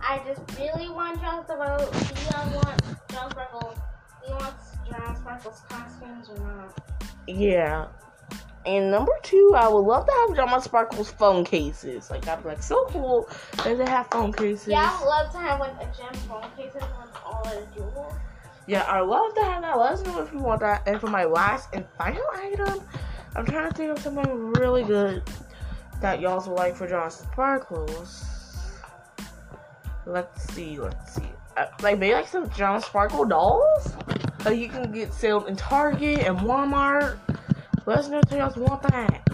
[SPEAKER 2] I just really want y'all to vote. Do y'all want John Sparkles? Do you want John Sparkles costumes or not?
[SPEAKER 1] Yeah. And number two, I would love to have Drama Sparkles phone cases. Like that'd be like so cool if they have phone cases.
[SPEAKER 2] Yeah, I would love to have like a gem phone case with all the jewels.
[SPEAKER 1] Yeah, I love to have that. Let us know if you want that. And for my last and final item, I'm trying to think of something really good that y'all will like for Drama Sparkles. Let's see, let's see. Uh, like maybe like some Drama Sparkle dolls. Like you can get sold in Target and Walmart. Let us know if y'all want that.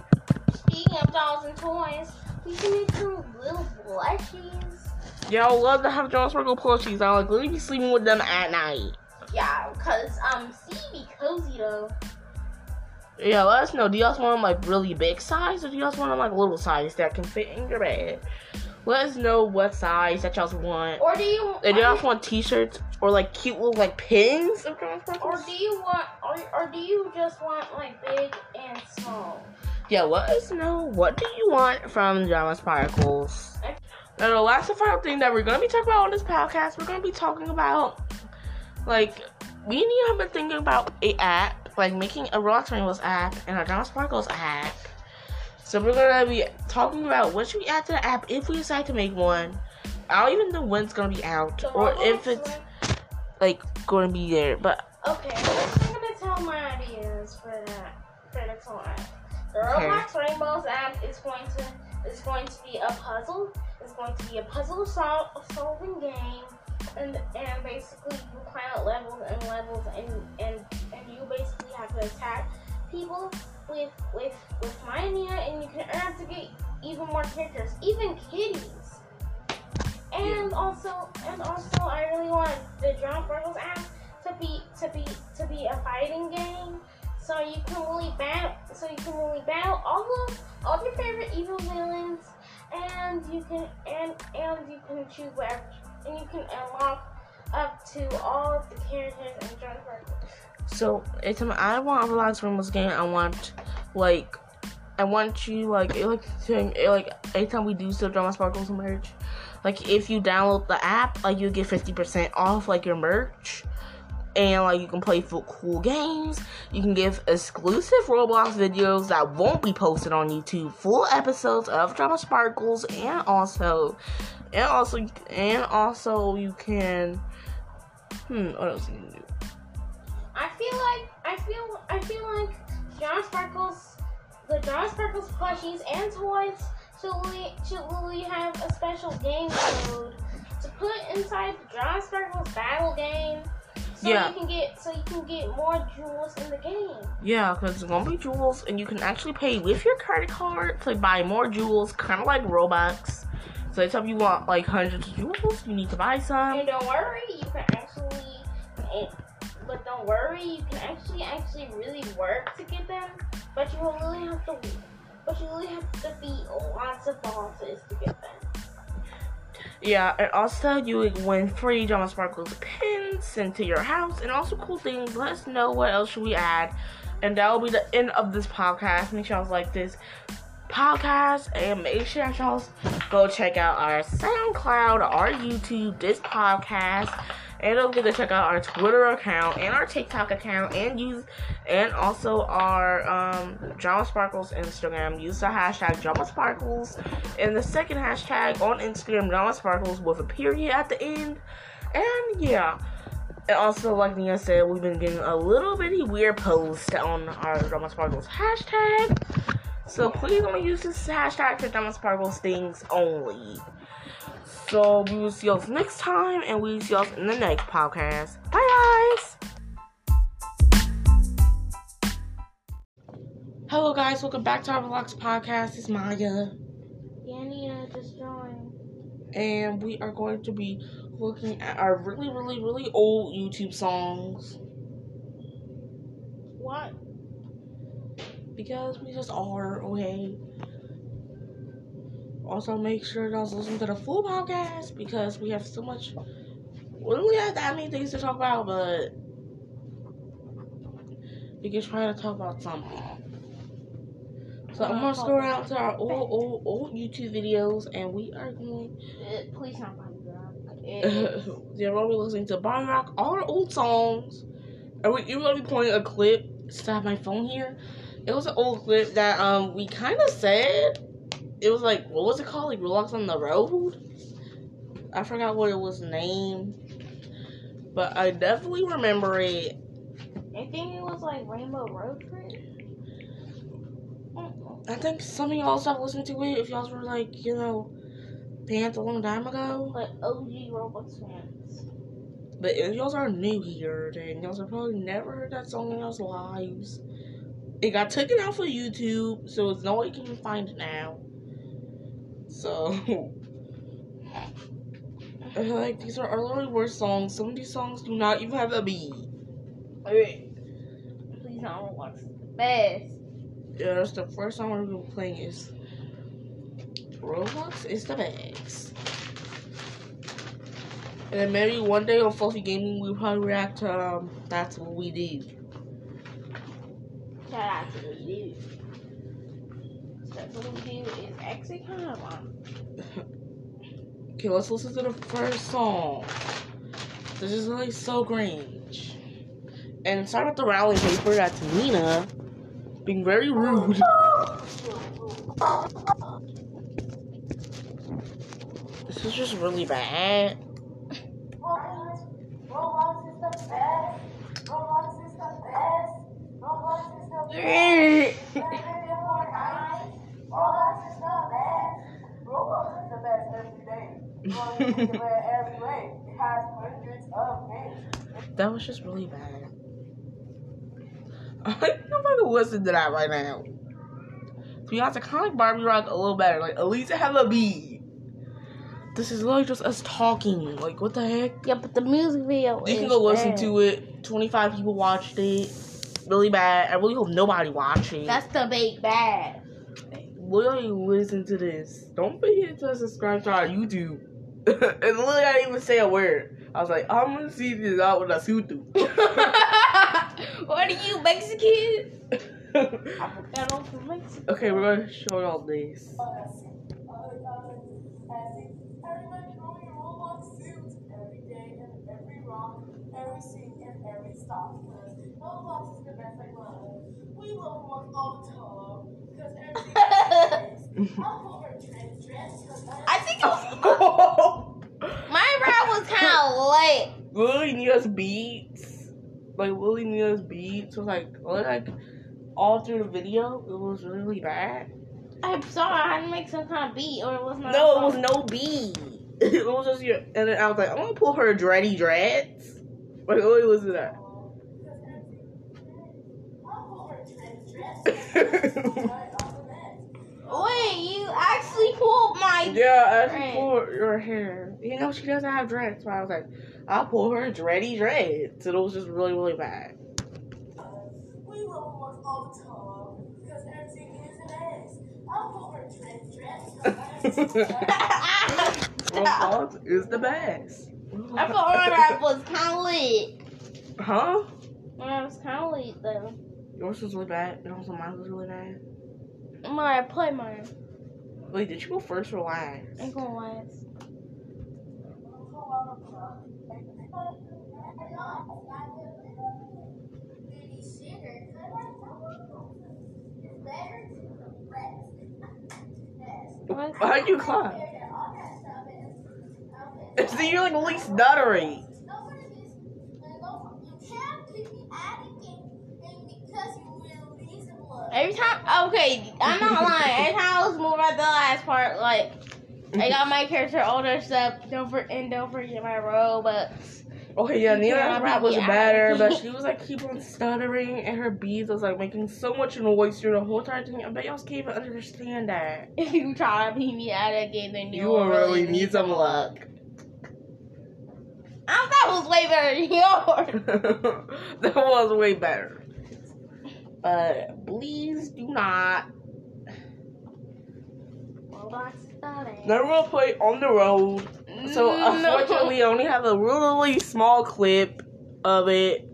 [SPEAKER 2] Speaking of dolls and toys, we can make some little plushies.
[SPEAKER 1] Yeah, I would love to have John Sparkle plushies. I'll like literally be sleeping with them at night.
[SPEAKER 2] Yeah, cause um, see, be cozy though.
[SPEAKER 1] Yeah, let us know. Do y'all want them like really big size or do y'all want them like little size that can fit in your bed? Let us know what size that y'all want.
[SPEAKER 2] Or do you?
[SPEAKER 1] And do y'all want t-shirts or like cute little like pins of John
[SPEAKER 2] or do you want? Or, or do you just want like big and small?
[SPEAKER 1] Yeah, let us know what do you want from John Sparkles. Now the last and final thing that we're gonna be talking about on this podcast, we're gonna be talking about like me and you have been thinking about a app, like making a Roblox Rainbows app and a John Sparkles app. So we're gonna be talking about what should we add to the app if we decide to make one. I don't even know when it's gonna be out or
[SPEAKER 2] Roblox
[SPEAKER 1] if it's? Like going to be there. But
[SPEAKER 2] Okay, I'm gonna tell my ideas for that for the one. The
[SPEAKER 1] Okay.
[SPEAKER 2] Roblox Rainbows app is going to is going to be a puzzle. It's going to be a puzzle sol- solving game, and and basically you climb up levels and levels, and and and you basically have to attack people with with with Mania, and you can earn to get even more characters, even kitties. And also, and also, I really want the John Sparkles app to be to be to be a fighting game. So you can really battle so you can really battle all of all your favorite evil villains and you can and and you can choose whatever and you can unlock up to all of the characters in John Sparkles.
[SPEAKER 1] so it's I want a Roblox Rainbows game. I want like I want you like it, like to, it, like anytime we do stuff drama sparkles merch, like if you download the app, like you get fifty percent off like your merch, and like you can play cool games. You can give exclusive Roblox videos that won't be posted on YouTube, full episodes of drama sparkles, and also, and also, and also you can. Hmm, what else you can do?
[SPEAKER 2] I feel like I feel I feel like John Sparkles, the John Sparkles plushies and toys should really, should really have a special game code to put inside the John Sparkles battle game. So
[SPEAKER 1] Yeah.
[SPEAKER 2] you can get so you can get more jewels in the game.
[SPEAKER 1] Yeah, because it's gonna be jewels, and you can actually pay with your credit card to buy more jewels, kind of like Robux. So anytime you want like hundreds of jewels, you need to buy some.
[SPEAKER 2] And don't worry, you can actually, but don't worry, you can actually actually really work to get them. But you will really have to, but you really have to defeat lots of bosses to get them.
[SPEAKER 1] Yeah, and also you win free Drama Sparkles pins sent to your house, and also cool things. Let us know what else should we add, and that will be the end of this podcast. Make sure y'all like this podcast, and make sure y'all go check out our SoundCloud, our YouTube, this podcast, and don't forget to check out our Twitter account and our TikTok account, and use and also our um, Drama Sparkles Instagram. Use the hashtag Drama Sparkles and the second hashtag on Instagram, Drama Sparkles with a period at the end. And yeah. And also, like Nia said, we've been getting a little bitty weird post on our Drama Sparkles hashtag. So please only use this hashtag for Drama Sparkles things only. So we will see y'all next time, and we will see y'all in the next podcast. Bye, guys. Hello, guys. Welcome back to our Vlogs podcast. It's Maya,
[SPEAKER 2] Yanni uh, just joined.
[SPEAKER 1] and we are going to be looking at our really, really, really old YouTube songs
[SPEAKER 2] What?
[SPEAKER 1] because we just are okay. Also, make sure guys listen to the full podcast because we have so much. We don't really have that many things to talk about, but we can try to talk about something. So I'm gonna scroll down to our old, old, old YouTube videos, and we are going.
[SPEAKER 2] Uh, please not Bobby Rock.
[SPEAKER 1] Gonna be listening to Bonnie Rock, all our old songs. And we? You're gonna be playing a clip. Stop my phone here. It was an old clip that um we kind of said. It was like what was it called? Like Relax on the Road. I forgot what it was named, but I definitely remember it.
[SPEAKER 2] I think it was like Rainbow Road Trip.
[SPEAKER 1] I think some of y'all stopped listening to it if y'all were like you know fans a long time ago.
[SPEAKER 2] Like OG Roblox fans.
[SPEAKER 1] But if y'all are new here, then y'all have probably never heard that song in y'all's lives. It got taken off of YouTube, so it's no way you can find it now. So, I feel like these are our literally worst songs. Some of these songs do not even have a beat.
[SPEAKER 2] Please don't Roblox. is the Best.
[SPEAKER 1] Yeah, that's the first song we're gonna be playing is Roblox is the best. And then maybe one day on Fluffy Gaming we'll probably react to um That's What We did.
[SPEAKER 2] Shout out to we do. What we do is actually kind of um,
[SPEAKER 1] Okay, let's listen to the first song. This is like so cringe. And sorry about the rally paper, that's Nina being very rude. This is just really bad.
[SPEAKER 3] Roblox is the best. Roblox is the best. Roblox is the best. Better than Fortnite. Roblox is the best. Roblox is the best every day. Roblox is the best every way. It has hundreds of games.
[SPEAKER 1] That was just really bad. I nobody listen to that right now. To be honest, I kind of like Barbie Rock a little better. Like, at least it have a beat. This is literally just us talking. Like, what the heck?
[SPEAKER 2] yeah, but the music video.
[SPEAKER 1] You can go listen to it. 25 people watched it. Really bad. I really hope nobody watched it.
[SPEAKER 2] That's the big bad.
[SPEAKER 1] Literally listen to this. Don't forget to subscribe to our YouTube. and literally, I didn't even say a word. I was like, I'm gonna see this out with a suit.
[SPEAKER 2] what are you Mexican? I put that on Mexico.
[SPEAKER 1] okay, we're gonna show y'all this.
[SPEAKER 3] Everybody throwing your Roblox suits every day and every rock, every scene and every stop. Because Roblox is the best I love. We love Roblox all the time. Because everything
[SPEAKER 2] I think it was my round was kind of late.
[SPEAKER 1] Lily Nia's beats, like Lily Nia's beats was like like all through the video. It was really, really bad.
[SPEAKER 2] I'm sorry, I had to make some kind of beat, or it was not.
[SPEAKER 1] No, it was no beat. It was just your. And then I was like, I'm gonna pull her dready dreads. Like, Lily, listen to that.
[SPEAKER 3] I'll pull her trans dress.
[SPEAKER 2] Wait, you actually pulled my.
[SPEAKER 1] Yeah, I actually
[SPEAKER 2] Right.
[SPEAKER 1] pull her hair. You know, she doesn't have dreads. So I was like, I'll pull her dready dreads. And it was just really, really bad.
[SPEAKER 3] We love Roblox all the time. Because everything is an ass. I'll pull her trans dress. 'cause
[SPEAKER 1] Roblox is the best.
[SPEAKER 2] I thought my rap was kind of lit.
[SPEAKER 1] Huh?
[SPEAKER 2] My rap was kind of lit though.
[SPEAKER 1] Yours was really bad. And also mine was really bad.
[SPEAKER 2] I'm play mine.
[SPEAKER 1] Wait, did you go first or last?
[SPEAKER 2] I'm going last. What?
[SPEAKER 1] How'd you climb? So you're like really stuttery.
[SPEAKER 2] Every time, okay, I'm not lying. Every time I was moving at the last part, like I got my character older, up. Don't for and don't forget my robe, but
[SPEAKER 1] Okay, oh, yeah,
[SPEAKER 2] You
[SPEAKER 1] Nina's rap was better, but she was like keep on stuttering, and her beats was like making so much noise through the whole entire thing. I bet y'all can't even understand that.
[SPEAKER 2] if you try to beat me at it again, then you,
[SPEAKER 1] You will really need some luck.
[SPEAKER 2] I thought was way better than yours.
[SPEAKER 1] that was way better. But please do not. We're gonna play on the road. So unfortunately, I only have a really small clip of it,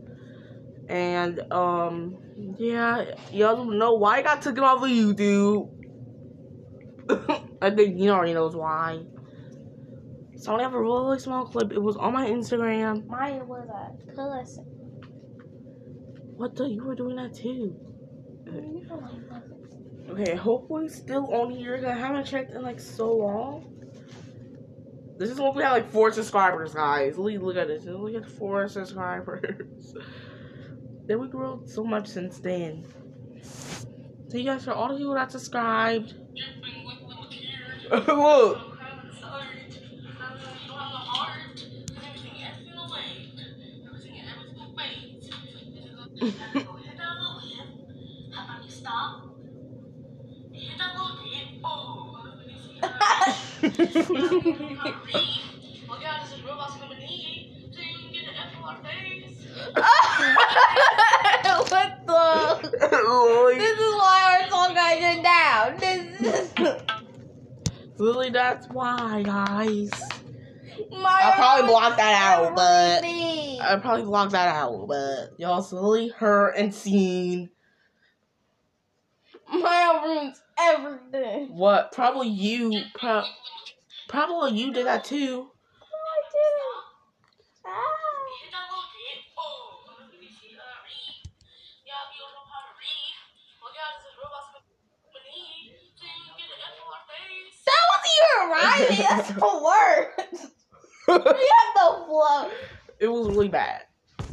[SPEAKER 1] and um, yeah, y'all don't know why I got taken off of YouTube. I think you already knows why. So I only have a really small clip. It was on my Instagram.
[SPEAKER 2] Mine was a cousin.
[SPEAKER 1] What the? You were doing that too. Uh, okay, hopefully still on here. I haven't checked in like so long. This is when we have like four subscribers, guys. Look, look at this. Look at four subscribers. then we grew so much since then. Thank you guys for all the people that subscribed. look.
[SPEAKER 2] What the? This is why our song got shut down. This is.
[SPEAKER 1] Lily, that's why, guys.
[SPEAKER 2] My
[SPEAKER 1] I'll probably block that out, but
[SPEAKER 2] everything.
[SPEAKER 1] I'll probably block that out. But y'all slowly heard and seen
[SPEAKER 2] My ruins everything.
[SPEAKER 1] what probably you, pro- probably you did that too.
[SPEAKER 2] I didn't. Ah. That wasn't even rhyming. That's the word. We have the flow.
[SPEAKER 1] it was really bad.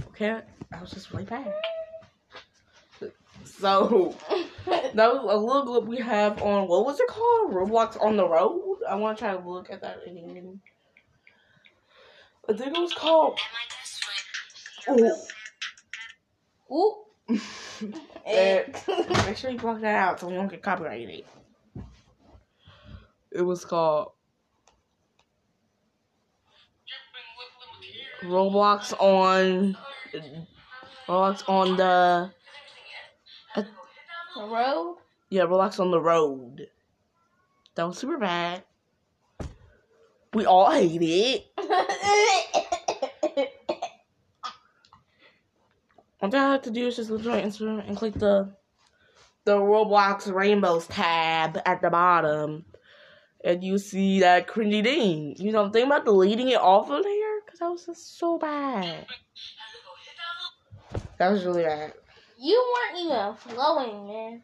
[SPEAKER 1] Okay, I was just really bad. So that was a little clip we have on what was it called? Roblox on the road. I want to try to look at that again. I think it was called. Oh,
[SPEAKER 2] Ooh.
[SPEAKER 1] and make sure you block that out so we don't get copyrighted. It was called Roblox on Roblox on uh, the
[SPEAKER 2] Road.
[SPEAKER 1] yeah Roblox on the road. That was super bad. We all hate it. All I have to do is just look at my Instagram and click the the Roblox Rainbows tab at the bottom, and you see that cringy thing. You know, I'm thinking about deleting it off of here because that was just so bad. That was really bad.
[SPEAKER 2] You weren't even flowing, man.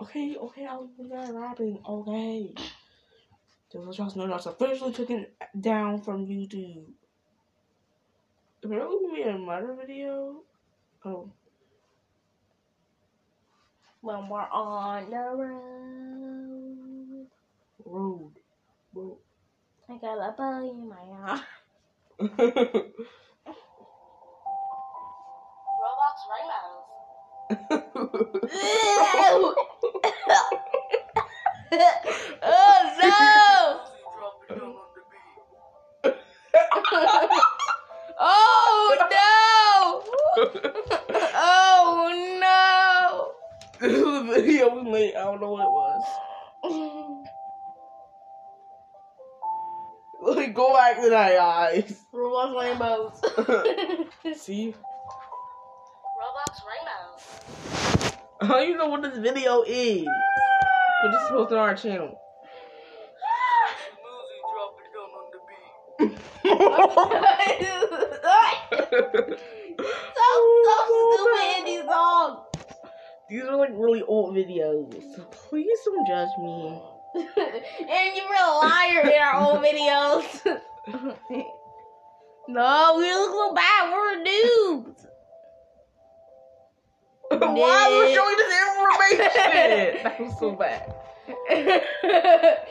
[SPEAKER 1] Okay, okay, I was there rapping. Okay. Just let y'all know that's officially taken down from YouTube. Apparently, we made another video. Oh,
[SPEAKER 2] When we're on the road,
[SPEAKER 1] road. Road.
[SPEAKER 2] I got a bug in my eye.
[SPEAKER 3] Roblox Rainbows.
[SPEAKER 2] oh no! oh no! Oh
[SPEAKER 1] this was a video we made. I don't know what it was.
[SPEAKER 2] No!
[SPEAKER 1] Go back to that, guys.
[SPEAKER 2] Roblox rainbows.
[SPEAKER 1] See?
[SPEAKER 3] Roblox Rainbows.
[SPEAKER 1] How you know what this video is? But this is posted on our channel.
[SPEAKER 2] so so stupid in these songs.
[SPEAKER 1] These are like really old videos. So please don't judge me.
[SPEAKER 2] and you were a liar in our old videos. no, we look so bad. We're noobs.
[SPEAKER 1] Why are we showing this information? that was so bad.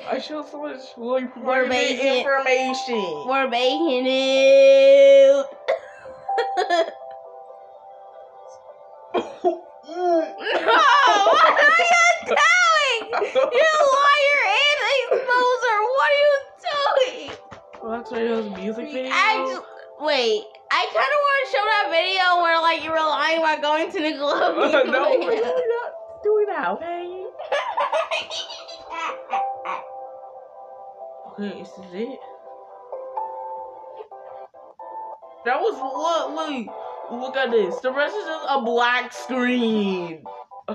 [SPEAKER 1] I showed so much really
[SPEAKER 2] We're making-
[SPEAKER 1] information.
[SPEAKER 2] We're making it. no, oh, what are you doing? You liar and exposer. What are you doing?
[SPEAKER 1] that's Radio's music video.
[SPEAKER 2] Wait. I kind of want to show that video where like you were lying about going to Nickelodeon.
[SPEAKER 1] Uh, no, we're not doing that, okay? Okay, this is it. That was look, look, look at this. The rest is just a black screen.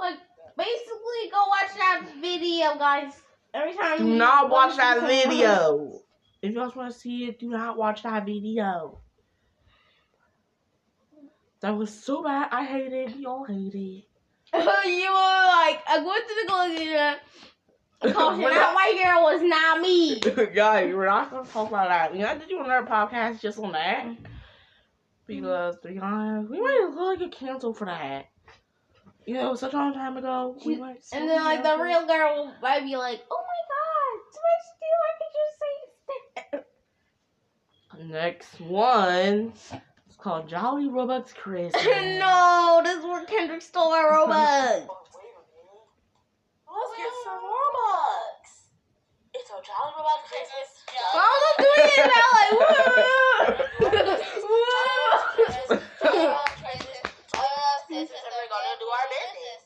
[SPEAKER 2] like basically, go watch that video, guys. Every time.
[SPEAKER 1] do not watch that video. If you guys want to see it, do not watch that video. That was so bad. I hate it. Y'all hate it.
[SPEAKER 2] you were like, I went to Nickelodeon. Caution, that white girl was not me.
[SPEAKER 1] Guys, we're not gonna talk about that. We have to do another podcast just on that. Mm-hmm. Because to be honest, we might really get canceled for that. You know, such a long time ago. We might
[SPEAKER 2] And then like the real girl might be like, oh my god, so much steal. I could just say
[SPEAKER 1] next one. It's called Jolly Robux Christmas.
[SPEAKER 2] no, this is where Kendrick stole our Robux.
[SPEAKER 3] Let's get some Robux. It's a Jolly Robux Christmas.
[SPEAKER 2] Why was I doing it now? Like,
[SPEAKER 3] And we're gonna do our business.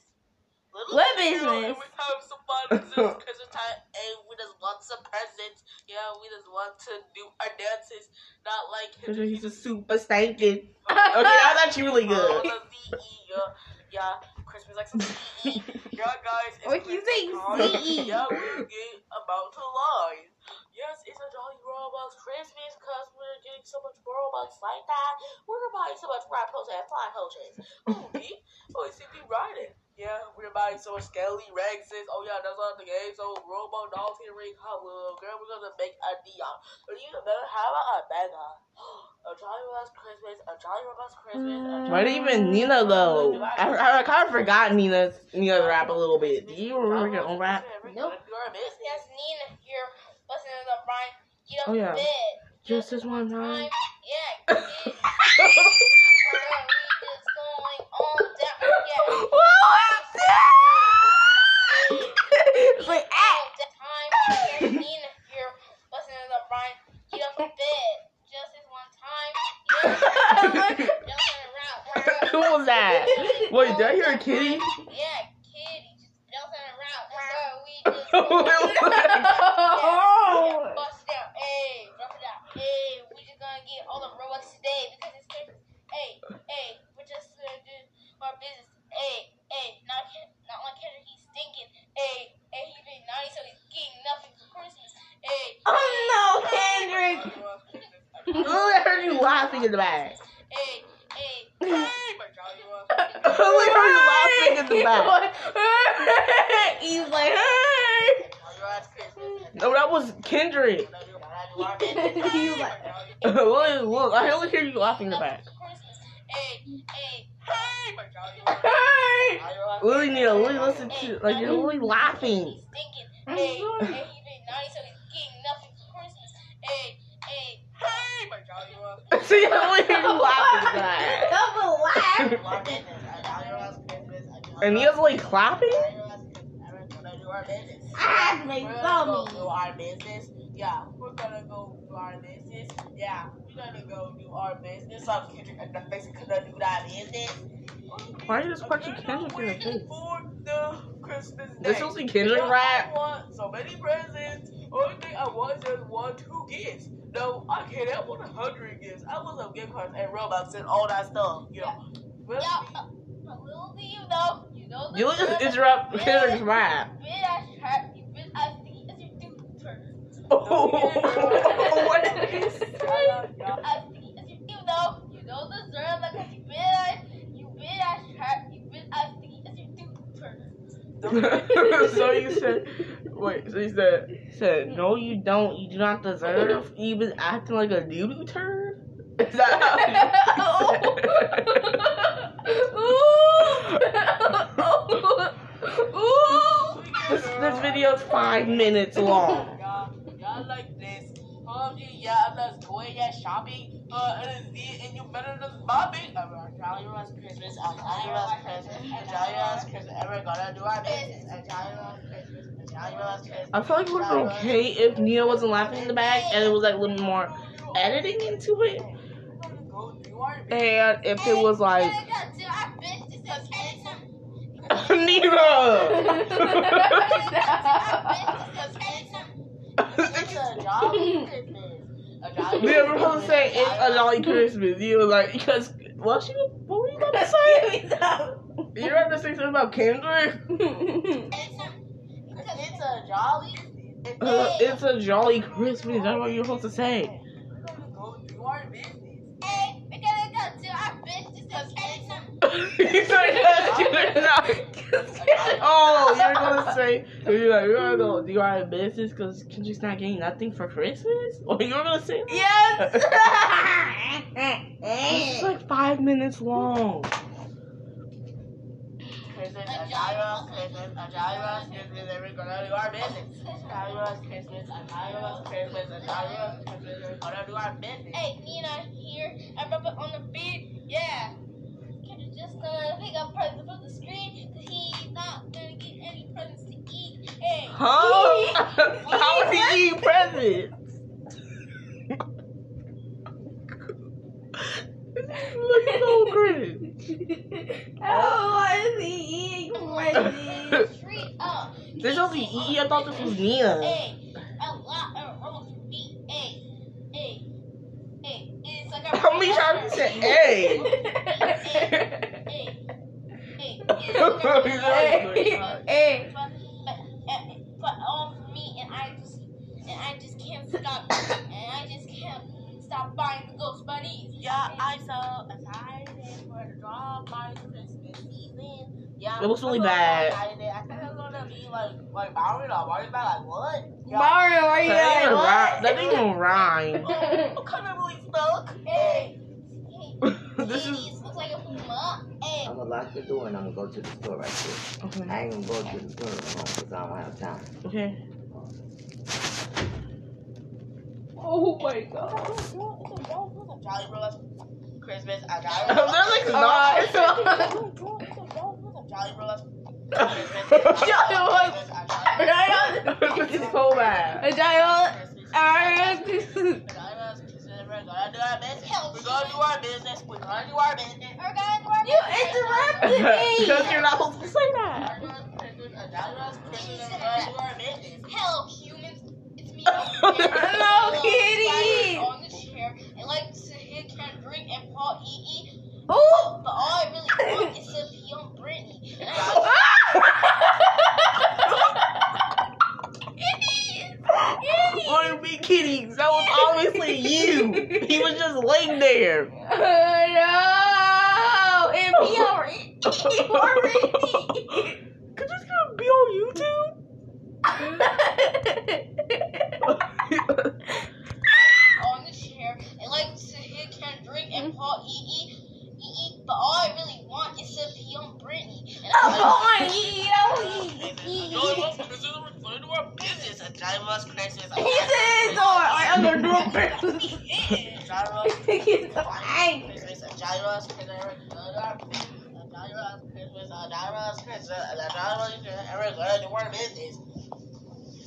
[SPEAKER 2] What business?
[SPEAKER 4] We have some fun since Christmas time, and we just want some presents. Yeah, we just want to do our dances, not like
[SPEAKER 1] Because he's just super stinking. Okay, that's actually really
[SPEAKER 4] Oh,
[SPEAKER 1] good.
[SPEAKER 4] the VE, yeah, yeah, Christmas like some VE. Yeah, guys, it's
[SPEAKER 2] What you
[SPEAKER 4] Christmas
[SPEAKER 2] think,
[SPEAKER 4] time.
[SPEAKER 2] VE?
[SPEAKER 4] Yeah, we get about to line. Yes, it's a Jolly Robux Christmas because we're getting so much Robux like that. We're buying so much rap posts and fly coaches. Ooh, me? Oh, it's CP riding. Yeah, we're buying so much Skelly Rexes. Oh, yeah, that's on the game. So, Robo Dolphin Ring Hello. Girl, we're gonna make a neon. But you better have a mega. A Jolly Robux Christmas, a Jolly Robux Christmas. a
[SPEAKER 1] Where
[SPEAKER 4] Jolly
[SPEAKER 1] did even Nina though. I, I kind of forgot Nina's Nina's rap a little bit. Do you remember your own rap?
[SPEAKER 2] Nope.
[SPEAKER 3] Yes, Nina, you're listening to the Brian. Get up
[SPEAKER 1] Oh, yeah.
[SPEAKER 3] in bed.
[SPEAKER 1] Just this one time.
[SPEAKER 3] Yeah, kid. we just going on down. Yeah.
[SPEAKER 2] What was that? It's like, ah.
[SPEAKER 3] All the time. Yes, Nina, you're listening to the Brian. Get up in bed. Just this one time. Yeah. Jumping around.
[SPEAKER 1] Who was that? Wait, did I hear a kitty?
[SPEAKER 3] Yeah, kitty. Just jumping around. So we just Yeah,
[SPEAKER 2] Oh.
[SPEAKER 3] bust it down. Hey, drop it down. Hey, we just gonna get all the Robux
[SPEAKER 1] I heard you laughing in the back.
[SPEAKER 4] Hey, hey, hey, my jolly roll.
[SPEAKER 1] I heard you laughing in the back.
[SPEAKER 2] He's like, hey.
[SPEAKER 4] Jolly Roll's Christmas.
[SPEAKER 1] No, that was Kendrick.
[SPEAKER 2] He's like,
[SPEAKER 1] look, look, I only hear you laughing in the back.
[SPEAKER 4] Hey, hey, hey, my jolly roll.
[SPEAKER 2] hey.
[SPEAKER 4] Jolly Roll's
[SPEAKER 1] Lily, Neil, Lily, listen to like you're really laughing.
[SPEAKER 4] He's thinking, hey, hey, he been naughty, so he's getting nothing for Christmas. Hey, hey, hey, my jolly roll.
[SPEAKER 1] See, I only hear you laughing in the back.
[SPEAKER 2] Double laugh.
[SPEAKER 4] Our business, a jolly roll's Christmas. a jolly
[SPEAKER 1] And Neil's like clapping.
[SPEAKER 4] Jolly Roll's Christmas. And we're gonna do our business.
[SPEAKER 2] I have to make
[SPEAKER 4] We're gonna go
[SPEAKER 2] dummy.
[SPEAKER 4] do our business. Yeah, we're gonna go do our business. Yeah, we're gonna go do our business. So Kendrick and the face gonna do that business.
[SPEAKER 1] Why are you just punching Kendrick in the face?
[SPEAKER 4] For the Christmas day.
[SPEAKER 1] This was the Kendrick
[SPEAKER 4] Yeah,
[SPEAKER 1] rap.
[SPEAKER 4] I want so many presents. Only thing I want is just one, two gifts. No, I can't have 100 gifts. I want some gift cards and Robux and all that stuff. You know. Well,
[SPEAKER 3] Yeah, uh, but little do you know, you know
[SPEAKER 1] You just interrupt Kendrick's rap.
[SPEAKER 3] bit as sharp, you bit as sticky as your tooth turn.
[SPEAKER 1] what did he say?
[SPEAKER 4] I love y'all.
[SPEAKER 3] As sticky as your you know, you know the term because you you bit as sharp, you bit as sticky as your tooth
[SPEAKER 1] so you said, wait. So you said, said no, you don't. You do not deserve. Been acting like a doo doo turd. Is that how you this, video is five minutes long.
[SPEAKER 4] Y'all, like this. Um, yeah, let's go yeah, shopping. Uh, and, it's- and you better than mobbing. Jolly Ross Christmas. Jolly Ross Christmas. Jolly Ross Christmas. And we're gonna do our business. Jolly Ross Christmas. Christmas.
[SPEAKER 1] I feel like it would have been okay if Nia wasn't laughing in the back and it was like a little more editing into it.
[SPEAKER 4] We're gonna go do our business.
[SPEAKER 1] And if it was like
[SPEAKER 3] I got to our business as handsome.
[SPEAKER 1] Nina.
[SPEAKER 4] It's a Jolly Christmas. A Jolly
[SPEAKER 1] Nia, we're supposed to say it's a jolly Christmas. You were like, because what she what were you about to say? You're about to say something about Kendrick?
[SPEAKER 4] It's a Jolly.
[SPEAKER 1] Uh, it's a jolly Christmas. That's what you're supposed to say.
[SPEAKER 4] We're gonna go do our business.
[SPEAKER 3] Hey, we're gonna go to our business as handsome.
[SPEAKER 1] You said yes, you're not. oh, you're gonna say you're like we're gonna go do our business because Kendrick's not getting nothing for Christmas. Or you're gonna say
[SPEAKER 2] Yes.
[SPEAKER 1] This is like five minutes long.
[SPEAKER 4] Christmas, a Jolly Ross Christmas, a Jolly Ross Christmas, and we're gonna do our business. Jolly Ross Christmas, a Jolly Ross Christmas, a Jolly Ross Christmas, and we're gonna do our business.
[SPEAKER 3] Hey, Nina here. I rub it on the beard. Yeah. Kendrick gonna pick up presents from the screen because he's not gonna get any presents to eat. Hey.
[SPEAKER 1] Huh? How would he eat presents? Look at old Chris.
[SPEAKER 2] Oh, why is he eating presents?
[SPEAKER 3] Up.
[SPEAKER 1] This only E. I thought this was Nia.
[SPEAKER 3] Hey, a lot of roast meat. Hey, hey, hey. It's like a.
[SPEAKER 1] How many times you said hey?
[SPEAKER 3] Hey. But, but, but all for me, and I just, and I just can't stop, and I just can't stop buying the ghost bunnies.
[SPEAKER 4] Yeah, I'm so excited for the drop by Christmas season. Yeah,
[SPEAKER 1] It was really bad.
[SPEAKER 4] I think it's gonna be like like Mario or Mario like what? Yeah.
[SPEAKER 2] Mario, are you
[SPEAKER 1] That didn't
[SPEAKER 2] like
[SPEAKER 1] rhyme.
[SPEAKER 2] what?
[SPEAKER 1] That didn't even rhyme.
[SPEAKER 4] Oh, kind of really stuck.
[SPEAKER 3] Hey, hey,
[SPEAKER 1] This is
[SPEAKER 3] ladies, looks like a puma. Hey,
[SPEAKER 5] I'm gonna lock the door and I'm gonna go to the store right quick.
[SPEAKER 1] okay.
[SPEAKER 5] I ain't gonna go to the store alone because I don't have time.
[SPEAKER 1] Okay.
[SPEAKER 2] Oh my god.
[SPEAKER 4] Jolly Rollers Christmas. I
[SPEAKER 1] They're
[SPEAKER 4] got
[SPEAKER 1] like
[SPEAKER 4] it.
[SPEAKER 1] not.
[SPEAKER 4] Jolly Rollers.
[SPEAKER 1] this is so bad.
[SPEAKER 2] A giant.
[SPEAKER 4] We're gonna do our business. We're gonna do our business. We're gonna do our business.
[SPEAKER 3] we're gonna do our
[SPEAKER 2] You interrupted me.
[SPEAKER 1] Because you're not supposed to say that.
[SPEAKER 3] Hello, humans. It's me.
[SPEAKER 2] Hello, kitty.
[SPEAKER 3] On the chair and like to hear can drink and Paul eat eat.
[SPEAKER 2] Oh.
[SPEAKER 3] But all I really want is to pee on Brittany. And I
[SPEAKER 1] Or. That was obviously you. he was just laying there.
[SPEAKER 2] Oh, no! And he already. He already.
[SPEAKER 1] Could this gonna be on YouTube?
[SPEAKER 3] on the chair and like to hear Kendrick and Paul E E E E, but all I really want is to be on Britney. And
[SPEAKER 2] Oh,
[SPEAKER 3] I'm
[SPEAKER 2] boy, yo, he- he-
[SPEAKER 1] business. A giant Christmas.
[SPEAKER 2] He's in his door, like under the door.
[SPEAKER 3] like,
[SPEAKER 2] He's so angry.
[SPEAKER 1] Christmas, a Jolly Ross Christmas, a Jolly Ross Christmas, a Jolly Ross Christmas, a Jolly Ross Christmas, and we're gonna do our business.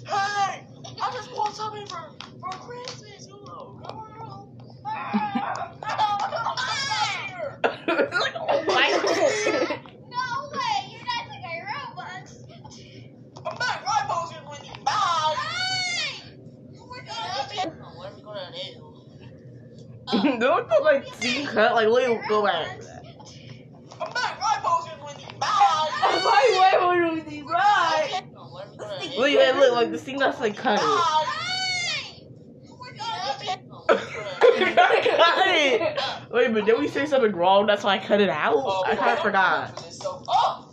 [SPEAKER 1] Hey, I just bought something for for Christmas. You know, girl.
[SPEAKER 3] no way, you're not like a robot.
[SPEAKER 1] I'm back. My potion with you. Bye.
[SPEAKER 3] Hey! We're gonna
[SPEAKER 1] What are we gonna do? Don't look like scene cut. Like, Leo, go back. I'm back. My potion with you. Bye.
[SPEAKER 2] Why, why would we right?
[SPEAKER 1] What are we gonna do? Look, look, look, like the scene that's like cut it.
[SPEAKER 3] Hey! We're gonna
[SPEAKER 1] cut it. Wait, but did we say something wrong? That's why I cut it out. Oh, I kind of forgot.
[SPEAKER 4] Oh,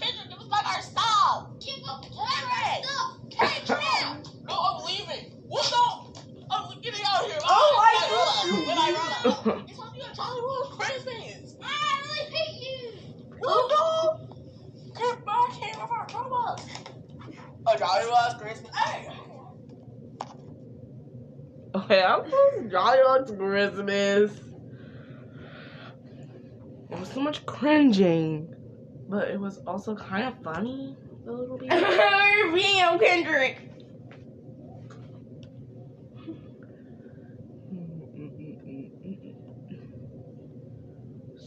[SPEAKER 4] Kendrick, give us back our stuff.
[SPEAKER 3] give up Kendrick stuff. Kendrick!
[SPEAKER 4] No, I'm leaving. What the? I'm getting out of here.
[SPEAKER 2] Oh my
[SPEAKER 4] God. When I realized it's only a Jolly Roll Christmas.
[SPEAKER 3] I really hate you.
[SPEAKER 4] No, no. Come back here with our troubles. A Jolly Roll Christmas. Hey.
[SPEAKER 1] Okay, I'm supposed to Jolly Roll's Christmas. It was so much cringing, but it was also kind of funny a little bit.
[SPEAKER 2] On Kendrick.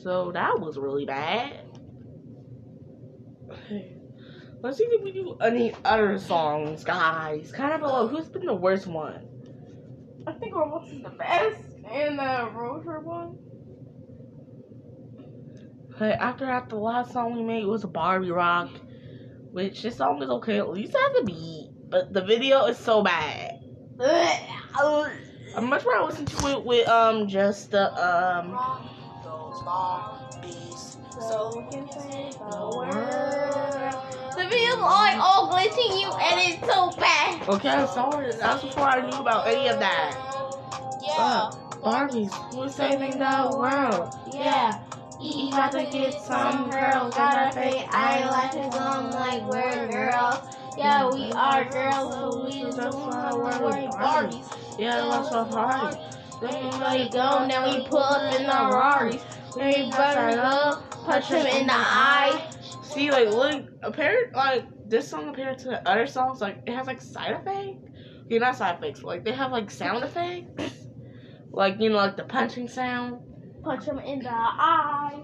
[SPEAKER 1] So that was really bad. Okay. Let's see if we do any other songs, guys. Kind of below. Who's been the worst one?
[SPEAKER 2] I think Roblox is the best, and the road trip one.
[SPEAKER 1] But after that, the last song we made was Barbie Rock, which this song is okay. At least it has a beat, but the video is so bad. I much rather listen to it with um just the um.
[SPEAKER 4] Those Barbies.
[SPEAKER 2] So we can say the word. The video's like all glitching you, and it's so bad.
[SPEAKER 1] Okay, I'm sorry. That's before I knew about any of that.
[SPEAKER 3] Yeah.
[SPEAKER 1] Barbies, we're saving the world.
[SPEAKER 2] Yeah.
[SPEAKER 3] You got to get some girls. Got our fake eyelashes on like we're girls. Yeah, we are girls, so we just wanna wear Barbies.
[SPEAKER 1] Yeah, that's so hard.
[SPEAKER 2] Then we go, then we pull up in the Rari. Then we butter up, punch him in the eye.
[SPEAKER 1] See, like, look, apparent, like, this song compared to the other songs, like, it has, like, side effects. Okay, not side effects, like, they have, like, sound effects. Like, you know, like the punching sound.
[SPEAKER 2] Punch him in the eye.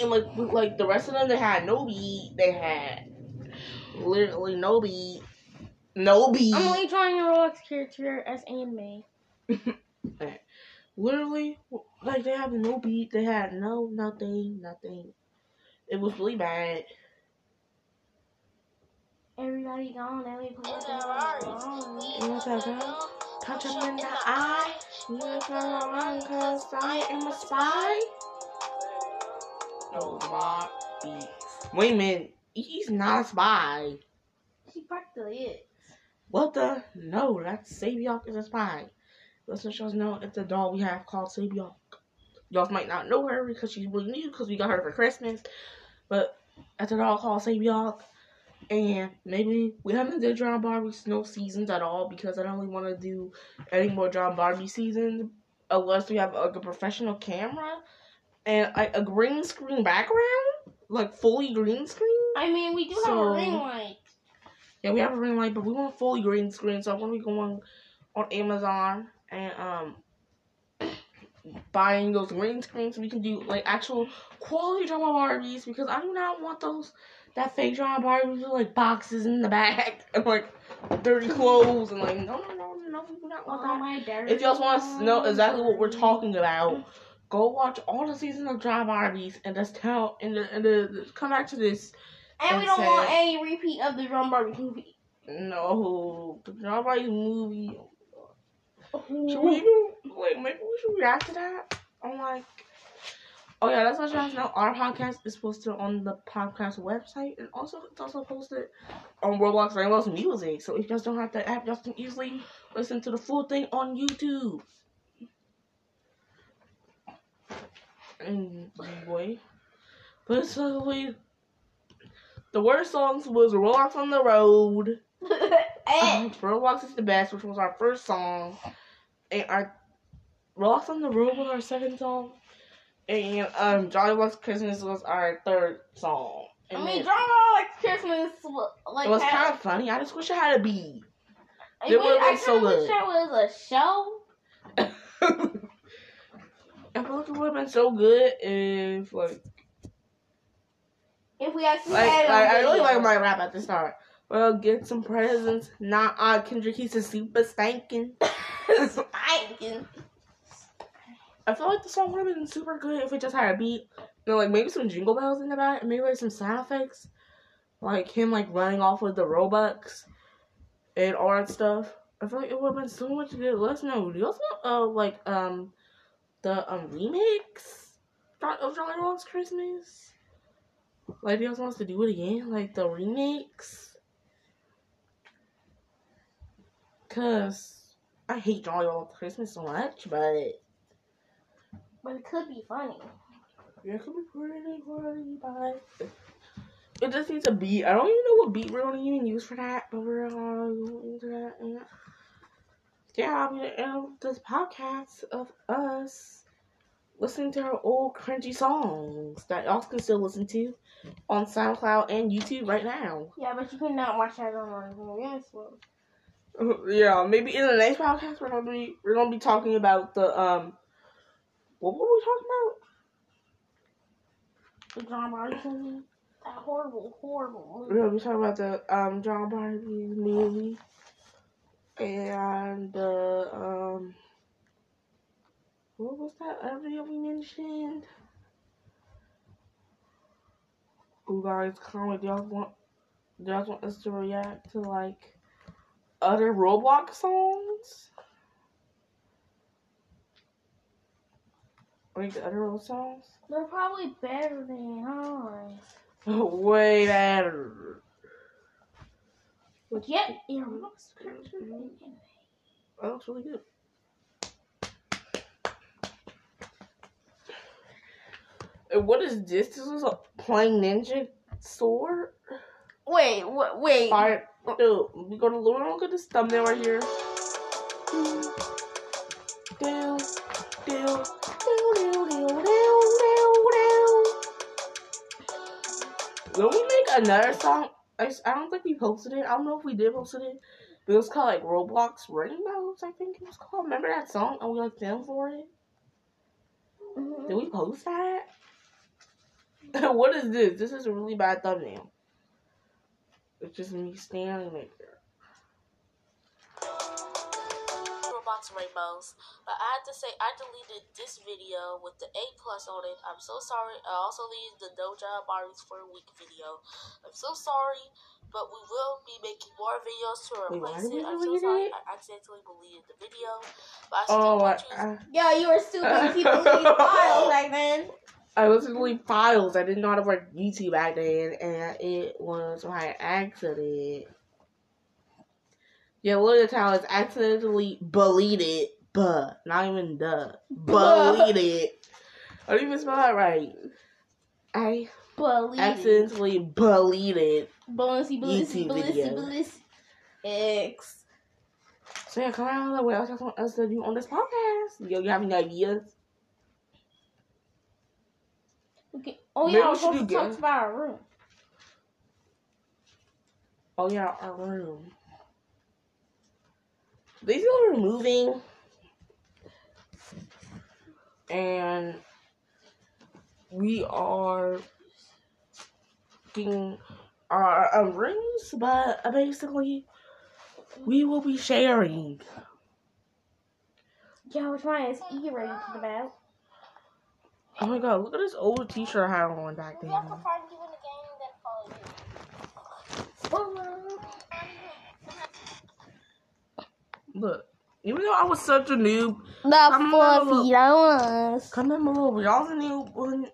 [SPEAKER 1] And, like, like the rest of them, they had no beat. They had literally no beat. No beat.
[SPEAKER 2] I'm only drawing your Roblox character as anime.
[SPEAKER 1] literally, like, they have no beat. They had no, nothing, nothing. It was really bad.
[SPEAKER 2] Everybody gone, and we pull up in the
[SPEAKER 1] You know
[SPEAKER 2] Rari.
[SPEAKER 1] what that girl? Punch him in the eye. You ain't gonna run cause I am a spy. No, my Wait a minute. He's not a spy.
[SPEAKER 2] He practically is.
[SPEAKER 1] What the? No, that's Sabiok is a spy. Let's let y'all know it's a doll we have called Sabiok. Y'all might not know her because she's really new because we got her for Christmas. But it's a doll called Sabiok. And maybe we haven't did John Barbie snow seasons at all because I don't really want to do any more John Barbie seasons unless we have like a professional camera and like a green screen background, like fully green screen.
[SPEAKER 2] I mean, we do have
[SPEAKER 1] So-
[SPEAKER 2] a ring light.
[SPEAKER 1] Yeah, we have a ring light, but we want fully green screen, so I'm gonna be going on Amazon and um buying those green screens so we can do like actual quality drama Barbies because I do not want those that fake drama Barbies with like boxes in the back and like dirty clothes and like no no no no we do not want that.
[SPEAKER 2] my dirty
[SPEAKER 1] If y'all want to know exactly what we're talking about, go watch all the seasons of Drama Barbies and just tell and the, and the, come back to this.
[SPEAKER 2] And we don't
[SPEAKER 1] say-
[SPEAKER 2] want any repeat of the Drama Barbie movie.
[SPEAKER 1] No, the Drama Barbies movie. Should we do like maybe we should react to that? I'm like Oh yeah, that's what you to know. Our podcast is posted on the podcast website and also it's also posted on Roblox Rainbows Music. So if you just don't have the app, you can easily listen to the full thing on YouTube. And boy. Basically the worst songs was Roblox on the Road.
[SPEAKER 2] Eh.
[SPEAKER 1] Roblox is the best, which was our first song. And our Roblox on the Roof was our second song. And um Jolly Bucks Christmas was our third song. And
[SPEAKER 2] I mean, Jolly like Christmas, like
[SPEAKER 1] it was kind of funny. I just wish it had a beat. It would've
[SPEAKER 2] I
[SPEAKER 1] been so good.
[SPEAKER 2] that was a show.
[SPEAKER 1] I feel like it would have been so good if like
[SPEAKER 2] If we actually
[SPEAKER 1] like,
[SPEAKER 2] had
[SPEAKER 1] like I really like my rap at the start. Well, get some presents. Not uh Kendrick. He's a super stankin'.
[SPEAKER 2] Spanking.
[SPEAKER 1] I feel like the song would have been super good if it just had a beat. You know, like maybe some jingle bells in the back, maybe like some sound effects, like him like running off with the Robux and all that stuff. I feel like it would have been so much good. Let us know. Do you also know, uh, like um the um remix of Jolly Rolls Christmas? Like, do you guys want us to do it again? Like the remix? Cause I hate Jolly Rolls Christmas so much, but.
[SPEAKER 2] But it could be funny.
[SPEAKER 1] Yeah, it could be pretty funny, but it just needs a beat. I don't even know what beat we're gonna even use for that, but we're gonna go into that. And yeah, I'll be the end of this podcast of us listening to our old cringy songs that y'all can still listen to on SoundCloud and YouTube right now.
[SPEAKER 2] Yeah, but you cannot watch that on our yes, well.
[SPEAKER 1] Yeah, maybe in the next podcast we're gonna be we're gonna be talking about the um what were we talking about?
[SPEAKER 2] The John Barbie movie. That horrible, horrible
[SPEAKER 1] We're gonna be talking about the um John Barbie movie and the um what was that other video we mentioned? You guys comment. Y'all want? Y'all want us to react to like other Roblox songs? Like the other Roblox songs?
[SPEAKER 2] They're probably better than ours.
[SPEAKER 1] Way better.
[SPEAKER 2] But yet, yeah, looks
[SPEAKER 1] That looks really good. And what is this? This is a plain ninja sword.
[SPEAKER 2] Wait, what? Wait.
[SPEAKER 1] Alright, dude, we go to look look at this thumbnail right here. Down, down. Will we make another song? I, I don't think we posted it. I don't know if we did post it. But it was called like Roblox Rainbows, I think it was called. Remember that song? And we like filmed for it? Mm-hmm. Did we post that? what is this? This is a really bad thumbnail. It's just me standing right there.
[SPEAKER 4] Roblox Rainbows. But I had to say, I deleted this video with the A plus on it. I'm so sorry. I also deleted the Drama Barbie's for a week video. I'm so sorry, but we will be making more videos to replace
[SPEAKER 1] did we
[SPEAKER 4] it. I'm so
[SPEAKER 1] delete
[SPEAKER 4] sorry.
[SPEAKER 1] it?
[SPEAKER 4] I accidentally deleted the video, but I still
[SPEAKER 1] Oh, I,
[SPEAKER 4] want you.
[SPEAKER 1] I,
[SPEAKER 2] Yeah, you were stupid. People leave files back then.
[SPEAKER 1] I was delete files. I didn't know how to work YouTube back then, and it was my accident. Yeah, look at how it's accidentally deleted, but not even the deleted. I don't even spell that right. I
[SPEAKER 2] Believe
[SPEAKER 1] accidentally deleted.
[SPEAKER 2] Bullissy, bullissy,
[SPEAKER 1] YouTube
[SPEAKER 2] bullissy,
[SPEAKER 1] video.
[SPEAKER 2] bullissy. X.
[SPEAKER 1] So yeah, come on, what else you want us to do on this podcast? Yo, you have any ideas?
[SPEAKER 2] Okay. Oh
[SPEAKER 1] Maybe
[SPEAKER 2] yeah, I
[SPEAKER 1] we
[SPEAKER 2] was supposed to talk about our room.
[SPEAKER 1] Oh yeah, our room. These people are moving, and we are getting our um, rooms, but uh, basically we will be sharing.
[SPEAKER 2] Yeah, which one is E ready about?
[SPEAKER 1] Oh my god, look at this old T-shirt I had on back
[SPEAKER 3] We
[SPEAKER 1] then.
[SPEAKER 3] have to find you in the game, then follow you.
[SPEAKER 1] Look, Even though I was such a noob,
[SPEAKER 2] The
[SPEAKER 1] I'm a little-
[SPEAKER 2] fluffy ones.
[SPEAKER 1] comment below. Were y'all a noob when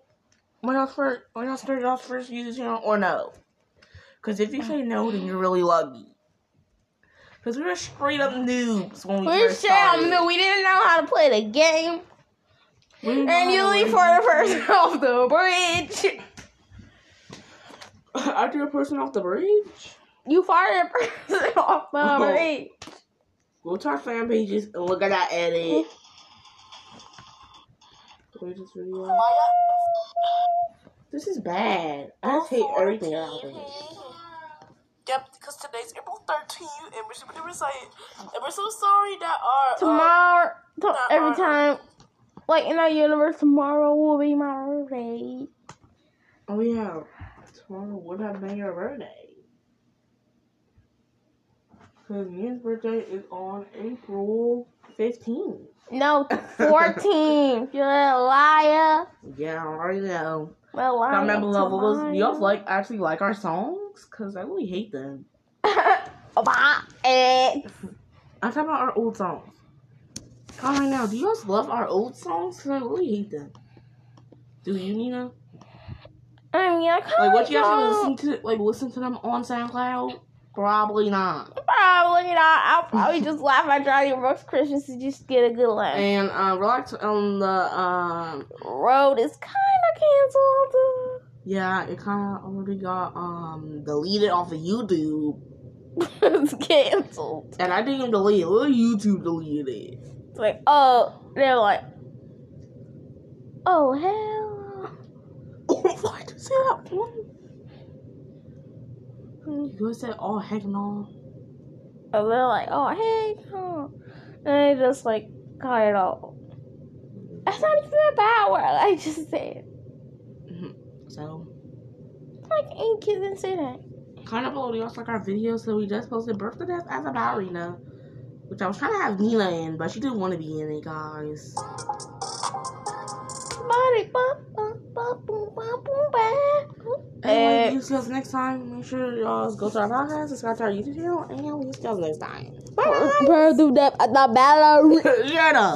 [SPEAKER 1] when y'all first when y'all started y'all's first using channel or no? Because if you say no, then you're really lucky. Because we were straight up noobs when we
[SPEAKER 2] We're
[SPEAKER 1] first
[SPEAKER 2] sure
[SPEAKER 1] started.
[SPEAKER 2] I we didn't know how to play the game.
[SPEAKER 1] We didn't know
[SPEAKER 2] And you leave for the person off the bridge.
[SPEAKER 6] I threw a person off the bridge.
[SPEAKER 2] You fired a person off the
[SPEAKER 1] Oh.
[SPEAKER 2] bridge.
[SPEAKER 1] Go to our fan pages and look at that edit.
[SPEAKER 6] This video.
[SPEAKER 1] This is bad. I just hate everything about it.
[SPEAKER 4] Yep, because today's April 13th, and we're super excited. And we're so sorry that our. uh,
[SPEAKER 2] Tomorrow, to-
[SPEAKER 4] Not
[SPEAKER 2] every
[SPEAKER 4] hard.
[SPEAKER 2] time, like in our universe, tomorrow will be my birthday.
[SPEAKER 1] Oh yeah, tomorrow would have been your birthday. Cause Ian's birthday is on April fifteenth.
[SPEAKER 2] No, 14. You're a liar.
[SPEAKER 1] Yeah, I already know.
[SPEAKER 2] Well, liar.
[SPEAKER 1] Comment below. What was, y'all like actually like our songs? Cause I really hate them. I'm talking about our old songs. Comment now. Do you guys love our old songs? Cause I really hate them. Do you, Nina?
[SPEAKER 2] I mean, I kind
[SPEAKER 1] Like, what you actually listen to? Like, listen to them on SoundCloud? Probably not.
[SPEAKER 2] Probably not. I'll probably just laugh at Johnny Brooks Christmas to just get a good laugh.
[SPEAKER 1] And uh, relax on the um
[SPEAKER 2] Road is kind of canceled.
[SPEAKER 1] Yeah, it kind of already got um deleted off of YouTube,
[SPEAKER 2] it's canceled.
[SPEAKER 1] and I didn't even delete it. Little YouTube deleted it.
[SPEAKER 2] It's like, oh, they're like, oh hell.
[SPEAKER 1] Oh, why did you say that one? You said, "Oh heck no."
[SPEAKER 2] And they're like, oh hey, huh. and they just like cut it off. That's not even a bad word. I just said. Mm-hmm.
[SPEAKER 1] So,
[SPEAKER 2] Like, ain't kids didn't say that.
[SPEAKER 1] kind of below also like our video. So we just posted birthday death as a ballerina, which I was trying to have Nina in, but she didn't want to be in it, guys. Anyway,
[SPEAKER 2] Eh.
[SPEAKER 1] we'll see you guys next time. Make sure y'all go to our podcast, subscribe to our YouTube channel, and we'll see guys next time.
[SPEAKER 2] Bird do that at the ballerina.
[SPEAKER 1] Shut up.